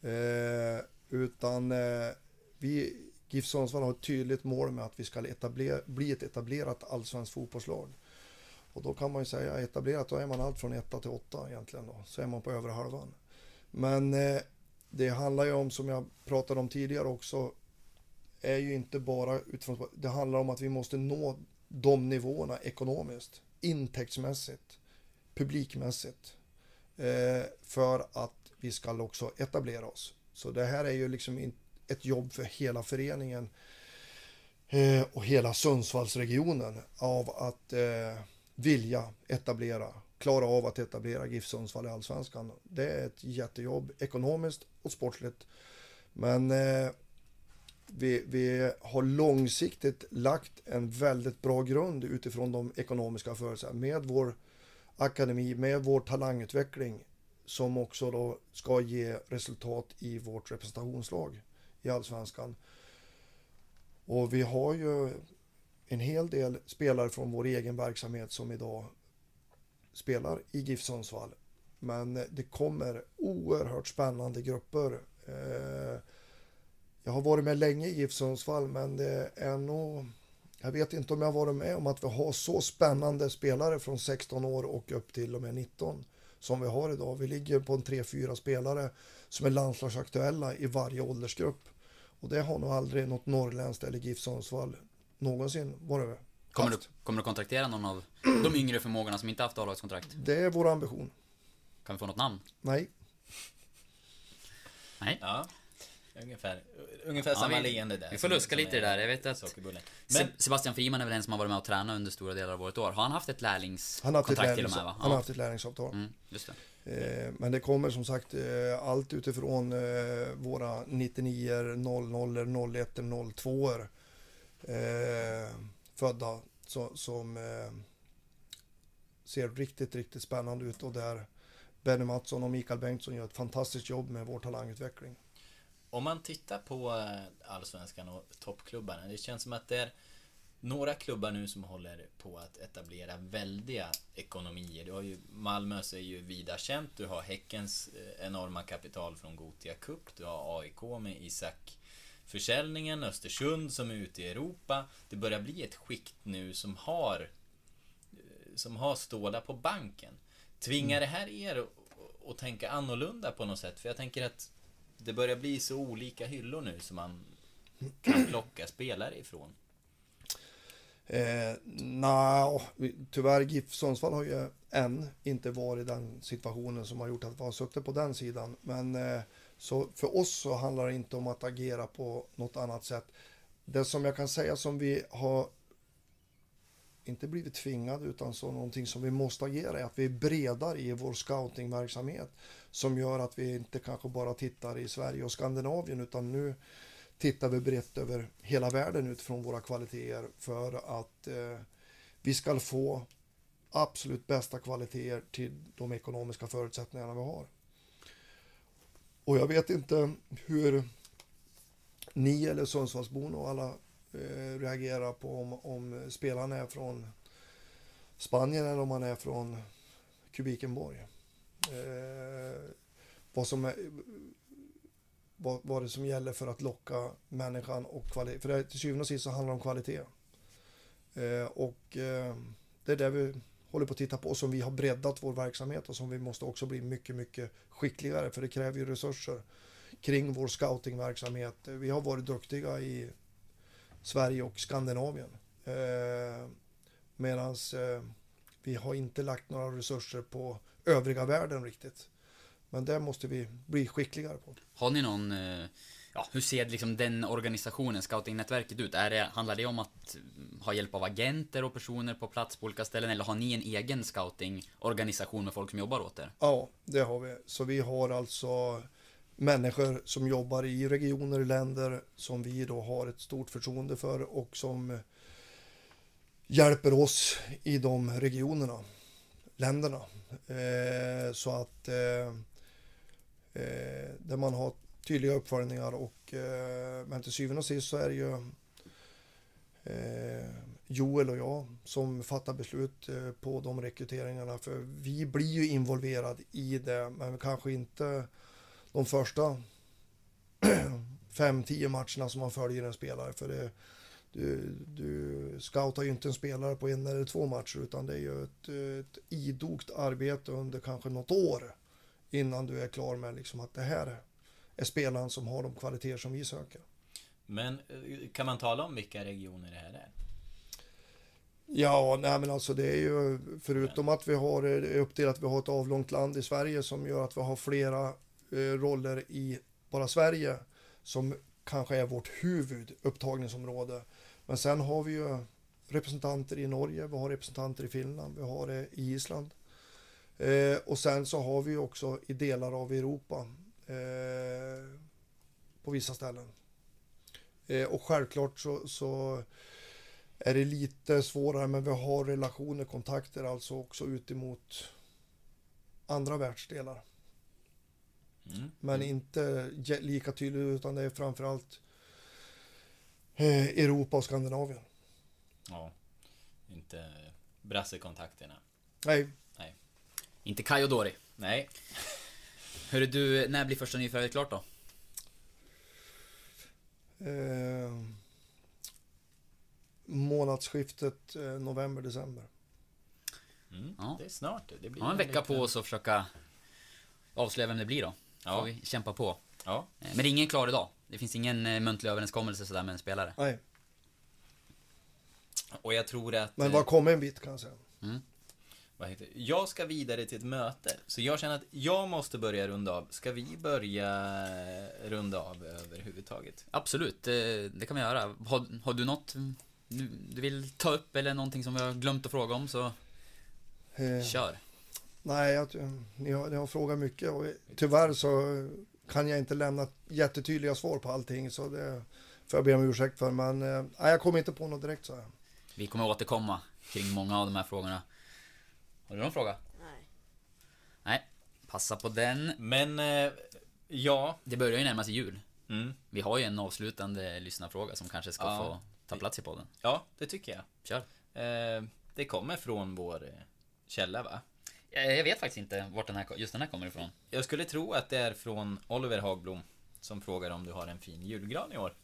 Eh, utan eh, vi, GIF Sundsvall har ett tydligt mål med att vi ska etablera, bli ett etablerat allsvenskt fotbollslag. Och då kan man ju säga etablerat, då är man allt från etta till åtta egentligen då. Så är man på övre halvan. Men eh, det handlar ju om, som jag pratade om tidigare också, är ju inte bara utifrån, det handlar om att vi måste nå de nivåerna ekonomiskt, intäktsmässigt, publikmässigt, eh, för att vi ska också etablera oss. Så det här är ju liksom ett jobb för hela föreningen eh, och hela Sundsvallsregionen av att eh, vilja etablera, klara av att etablera GIF Sundsvall i Allsvenskan. Det är ett jättejobb ekonomiskt och sportsligt. Men eh, vi, vi har långsiktigt lagt en väldigt bra grund utifrån de ekonomiska förutsättningarna med vår akademi, med vår talangutveckling som också då ska ge resultat i vårt representationslag i Allsvenskan. Och vi har ju en hel del spelare från vår egen verksamhet som idag spelar i GIF Sundsvall. Men det kommer oerhört spännande grupper. Eh, Jag har varit med länge i GIF Sundsvall men det är nog... Jag vet inte om jag varit med om att vi har så spännande spelare från 16 år och upp till och med 19 som vi har idag. Vi ligger på en 3-4 spelare som är landslagsaktuella i varje åldersgrupp. Och det har nog aldrig något norrländskt eller GIF Sundsvall någonsin varit Kommer du, kommer du kontraktera någon av de yngre förmågorna som inte haft A-lagskontrakt? Det är vår ambition. Kan vi få något namn? Nej, Nej. Ja, ungefär, ungefär samma vi- leende där. vi får luska lite i är det där. Jag vet att- Men, Sebastian Friman är väl en som har varit med och tränat under stora delar av vårt år. Har han haft ett lärlingskontrakt till och med va? han har haft ett lärlingsavtal. Mm, just det. Eh, Men det kommer som sagt eh, allt utifrån eh, våra 99 00 01 02 eh, födda så, som ser riktigt, riktigt spännande ut och där Benny Mattsson och Mikael Bengtsson gör ett fantastiskt jobb med vår talangutveckling. om man tittar på eh, Allsvenskan och toppklubbarna. Det känns som att det är några klubbar nu som håller på att etablera väldiga ekonomier. Du har ju Malmös är ju vida känt. Du har Häckens eh, enorma kapital från Gotia Cup. Du har AIK med Isak försäljningen, Östersund som är ute i Europa. Det börjar bli ett skikt nu som har eh, som har stålar på banken. Tvingar det här er att- att tänka annorlunda på något sätt? För jag tänker att det börjar bli så olika hyllor nu som man kan plocka spelare ifrån. Eh, Nja, tyvärr GIF Sundsvall har ju än inte varit i den situationen som har gjort att vi har suttit på den sidan. Men eh, så för oss så handlar det inte om att agera på något annat sätt. Det som jag kan säga som vi har inte blivit tvingade utan så någonting som vi måste agera är att vi är bredare i vår scoutingverksamhet som gör att vi inte kanske bara tittar i Sverige och Skandinavien utan nu tittar vi brett över hela världen utifrån våra kvaliteter för att eh, vi ska få absolut bästa kvaliteter till de ekonomiska förutsättningarna vi har. Och jag vet inte hur ni eller Sundsvallsborna och alla eh, på om, om spelaren är från Spanien eller om man är från Kubikenborg. Eh, vad som är, vad, vad det som gäller för att locka människan och kvalitet. För det, till syvende och sist så handlar det om kvalitet. Eh, och eh, det är det vi håller på att titta på och som vi har breddat vår verksamhet och som vi måste också bli mycket, mycket skickligare för det kräver ju resurser kring vår scoutingverksamhet. Vi har varit duktiga i Sverige och Skandinavien. Eh, Medan eh, vi har inte lagt några resurser på övriga världen riktigt. Men det måste vi bli skickligare på. Har ni någon, eh, ja, hur ser liksom den organisationen, scoutingnätverket ut? Är det, handlar det om att mm, ha hjälp av agenter och personer på plats på olika ställen? Eller har ni en egen scoutingorganisation med folk som jobbar åt er? Ja, det har vi. Så vi har alltså människor som jobbar i regioner, länder som vi då har ett stort förtroende för och som hjälper oss i de regionerna, länderna. Eh, så att eh, eh, där man har tydliga uppföljningar och eh, men till syvende och sist så är det ju eh, Joel och jag som fattar beslut eh, på de rekryteringarna för vi blir ju involverad i det men kanske inte de första 5-10 matcherna som man följer en spelare för det du, du scoutar ju inte en spelare på en eller två matcher utan det är ju ett, ett idogt arbete under kanske något år innan du är klar med liksom att det här är spelaren som har de kvaliteter som vi söker. Men eh, kan man tala om vilka regioner det här är? Ja, nej men alltså det är ju förutom att vi har eh, uppdelat, vi har ett avlångt land i Sverige som gör att vi har flera Eh, roller i bara Sverige som kanske är vårt huvudupptagningsområde. Men sen har vi ju representanter i Norge, vi har representanter i Finland, vi har det i Island. Eh, och sen så har vi också i delar av Europa eh, på vissa ställen. Eh, och självklart så, så är det lite svårare men vi har relationer, kontakter alltså också ut emot andra världsdelar. Mm. Men inte lika tydligt utan det är framförallt eh, Europa och Skandinavien. Ja. Inte brassekontakterna. Nej, Inte Kai och Dori. Nej. Hörru du, när blir första nyförvärvet klart då? eh, månadsskiftet eh, november-december. Mm. Ja. Det är snart det. blir Har en vecka liten- på oss att försöka avslöja vem det blir då. Ja. Får vi kämpa på. Ja. Eh, Men det är ingen klar idag. Det finns ingen eh, muntlig överenskommelse sådär med en spelare. Nej, Och jag tror att... men eh, vad kommer en bit kan jag säga. vad heter det? Jag ska vidare till ett möte. Så jag känner att jag måste börja runda av. Ska vi börja runda av överhuvudtaget? Absolut, det, det kan vi göra. Har, har du något du, du vill ta upp eller någonting som vi har glömt att fråga om så Eh, kör. Nej, jag, ni, har, ni har frågat mycket och tyvärr så kan jag inte lämna jättetydliga svar på allting så det får jag be om ursäkt för. Men eh, nej, jag kommer inte på något direkt så här. Vi kommer återkomma kring många av de här frågorna. Har du någon fråga? Nej. Nej, passa på den. Men, eh, ja. Det börjar ju närma sig jul. Mm. Vi har ju en avslutande lyssnarfråga som kanske ska Ja. få ta plats i podden. Ja, det tycker jag. Kör. Eh, det kommer från vår eh, källa, va? Jag vet faktiskt inte vart den här, just den här kommer ifrån. Jag skulle tro att det är från Oliver Hagblom som frågar om du har en fin julgran i år.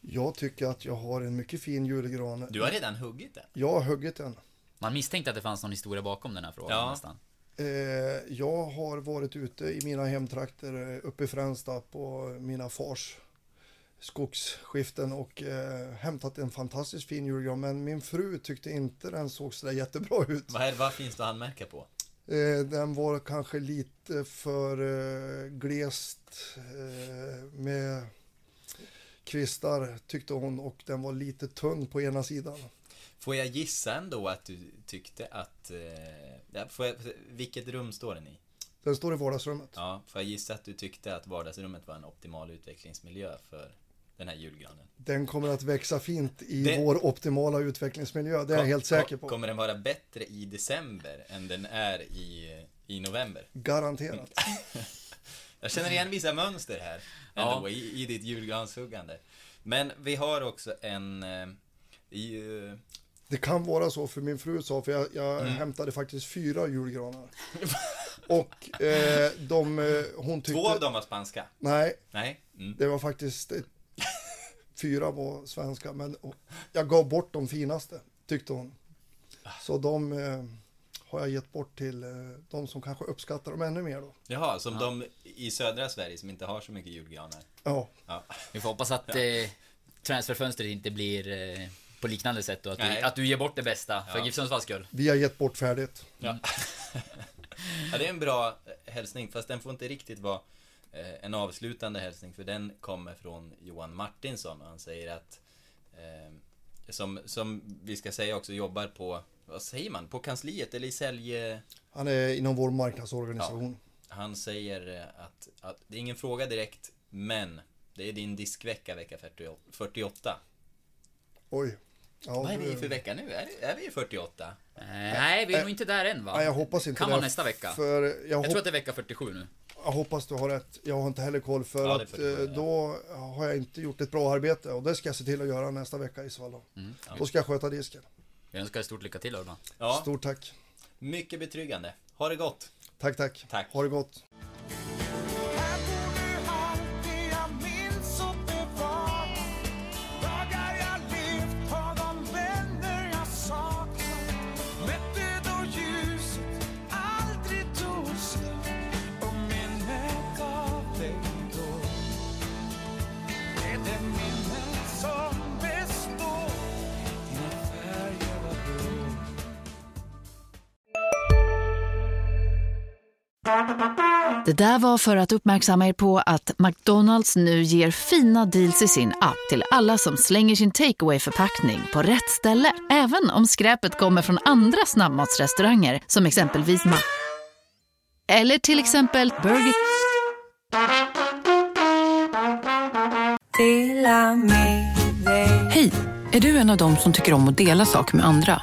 Jag tycker att jag har en mycket fin julgran. Du har redan huggit den. Jag har huggit den. Man misstänkte att det fanns någon historia bakom den här frågan Ja. nästan. Eh, jag har varit ute i mina hemtrakter eh, uppe i Fränsta på mina fars skogsskiften och eh, hämtat en fantastiskt fin julgran. Men min fru tyckte inte den såg sådär jättebra ut. Vad, är, vad finns det att anmärka på? Eh, den var kanske lite för eh, glest eh, med kvistar tyckte hon och den var lite tunn på ena sidan. Får jag gissa ändå att du tyckte att... Eh, ja, får jag, vilket rum står den i? Den står i vardagsrummet. Ja, får jag gissa att du tyckte att vardagsrummet var en optimal utvecklingsmiljö för den här julgranen? Den kommer att växa fint i Det- vår optimala utvecklingsmiljö, det är jag helt säker på. Kommer den vara bättre i december än den är i, i november? Garanterat. Jag känner igen vissa mönster här Ja. ändå, i, i ditt julgranshuggande. Men vi har också en... eh, I, eh, Det kan vara så för min fru sa, för jag, jag Mm. hämtade faktiskt fyra julgranar. Och eh, de, eh, hon tyckte... två av dem var spanska. Nej, Nej? Mm. det var faktiskt... Fyra var svenska, men jag gav bort de finaste, tyckte hon. Så de eh, har jag gett bort till eh, de som kanske uppskattar dem ännu mer då. Jaha, som de i södra Sverige som inte har så mycket julgranar. Ja, Ja. Vi får hoppas att eh, transferfönstret inte blir eh, på liknande sätt och att du, att du ger bort det bästa för Ja. GIF Sundsvalls skull. vi har gett bort färdigt. Ja. ja, det är en bra eh, hälsning, fast den får inte riktigt vara eh, en avslutande hälsning, för den kommer från Johan Martinsson och han säger att eh, som, som vi ska säga också jobbar på, vad säger man, på kansliet eller i sälj... Han är inom vår marknadsorganisation. Han säger eh, att, att det är ingen fråga direkt, men det är din diskvecka vecka 40 48. Oj. Ja, Vad är vi för vecka nu? Är, är vi i 48? Eh, nej, vi är nog inte där än va? Nej, jag hoppas inte Kan det. vara nästa vecka. För jag, Jag tror att det är vecka 47 nu. Jag hoppas du har rätt. Jag har inte heller koll för Ja, att 47, eh, då har jag inte gjort ett bra arbete och det ska jag se till att göra nästa vecka i så fall. Då, Mm, ja. då ska jag sköta disken. Vi önskar dig stort lycka till Urban. Ja, Stort tack. mycket betryggande. Ha det gott! Tack, tack. Tack. Ha det gott. Det där var för att uppmärksamma er på att McDonalds nu ger fina deals i sin app till alla som slänger sin takeaway förpackning på rätt ställe. Även om skräpet kommer från andra snabbmatsrestauranger som exempelvis Ma... Eller till exempel Burger... Hej! Är du en av dem som tycker om att dela saker med andra?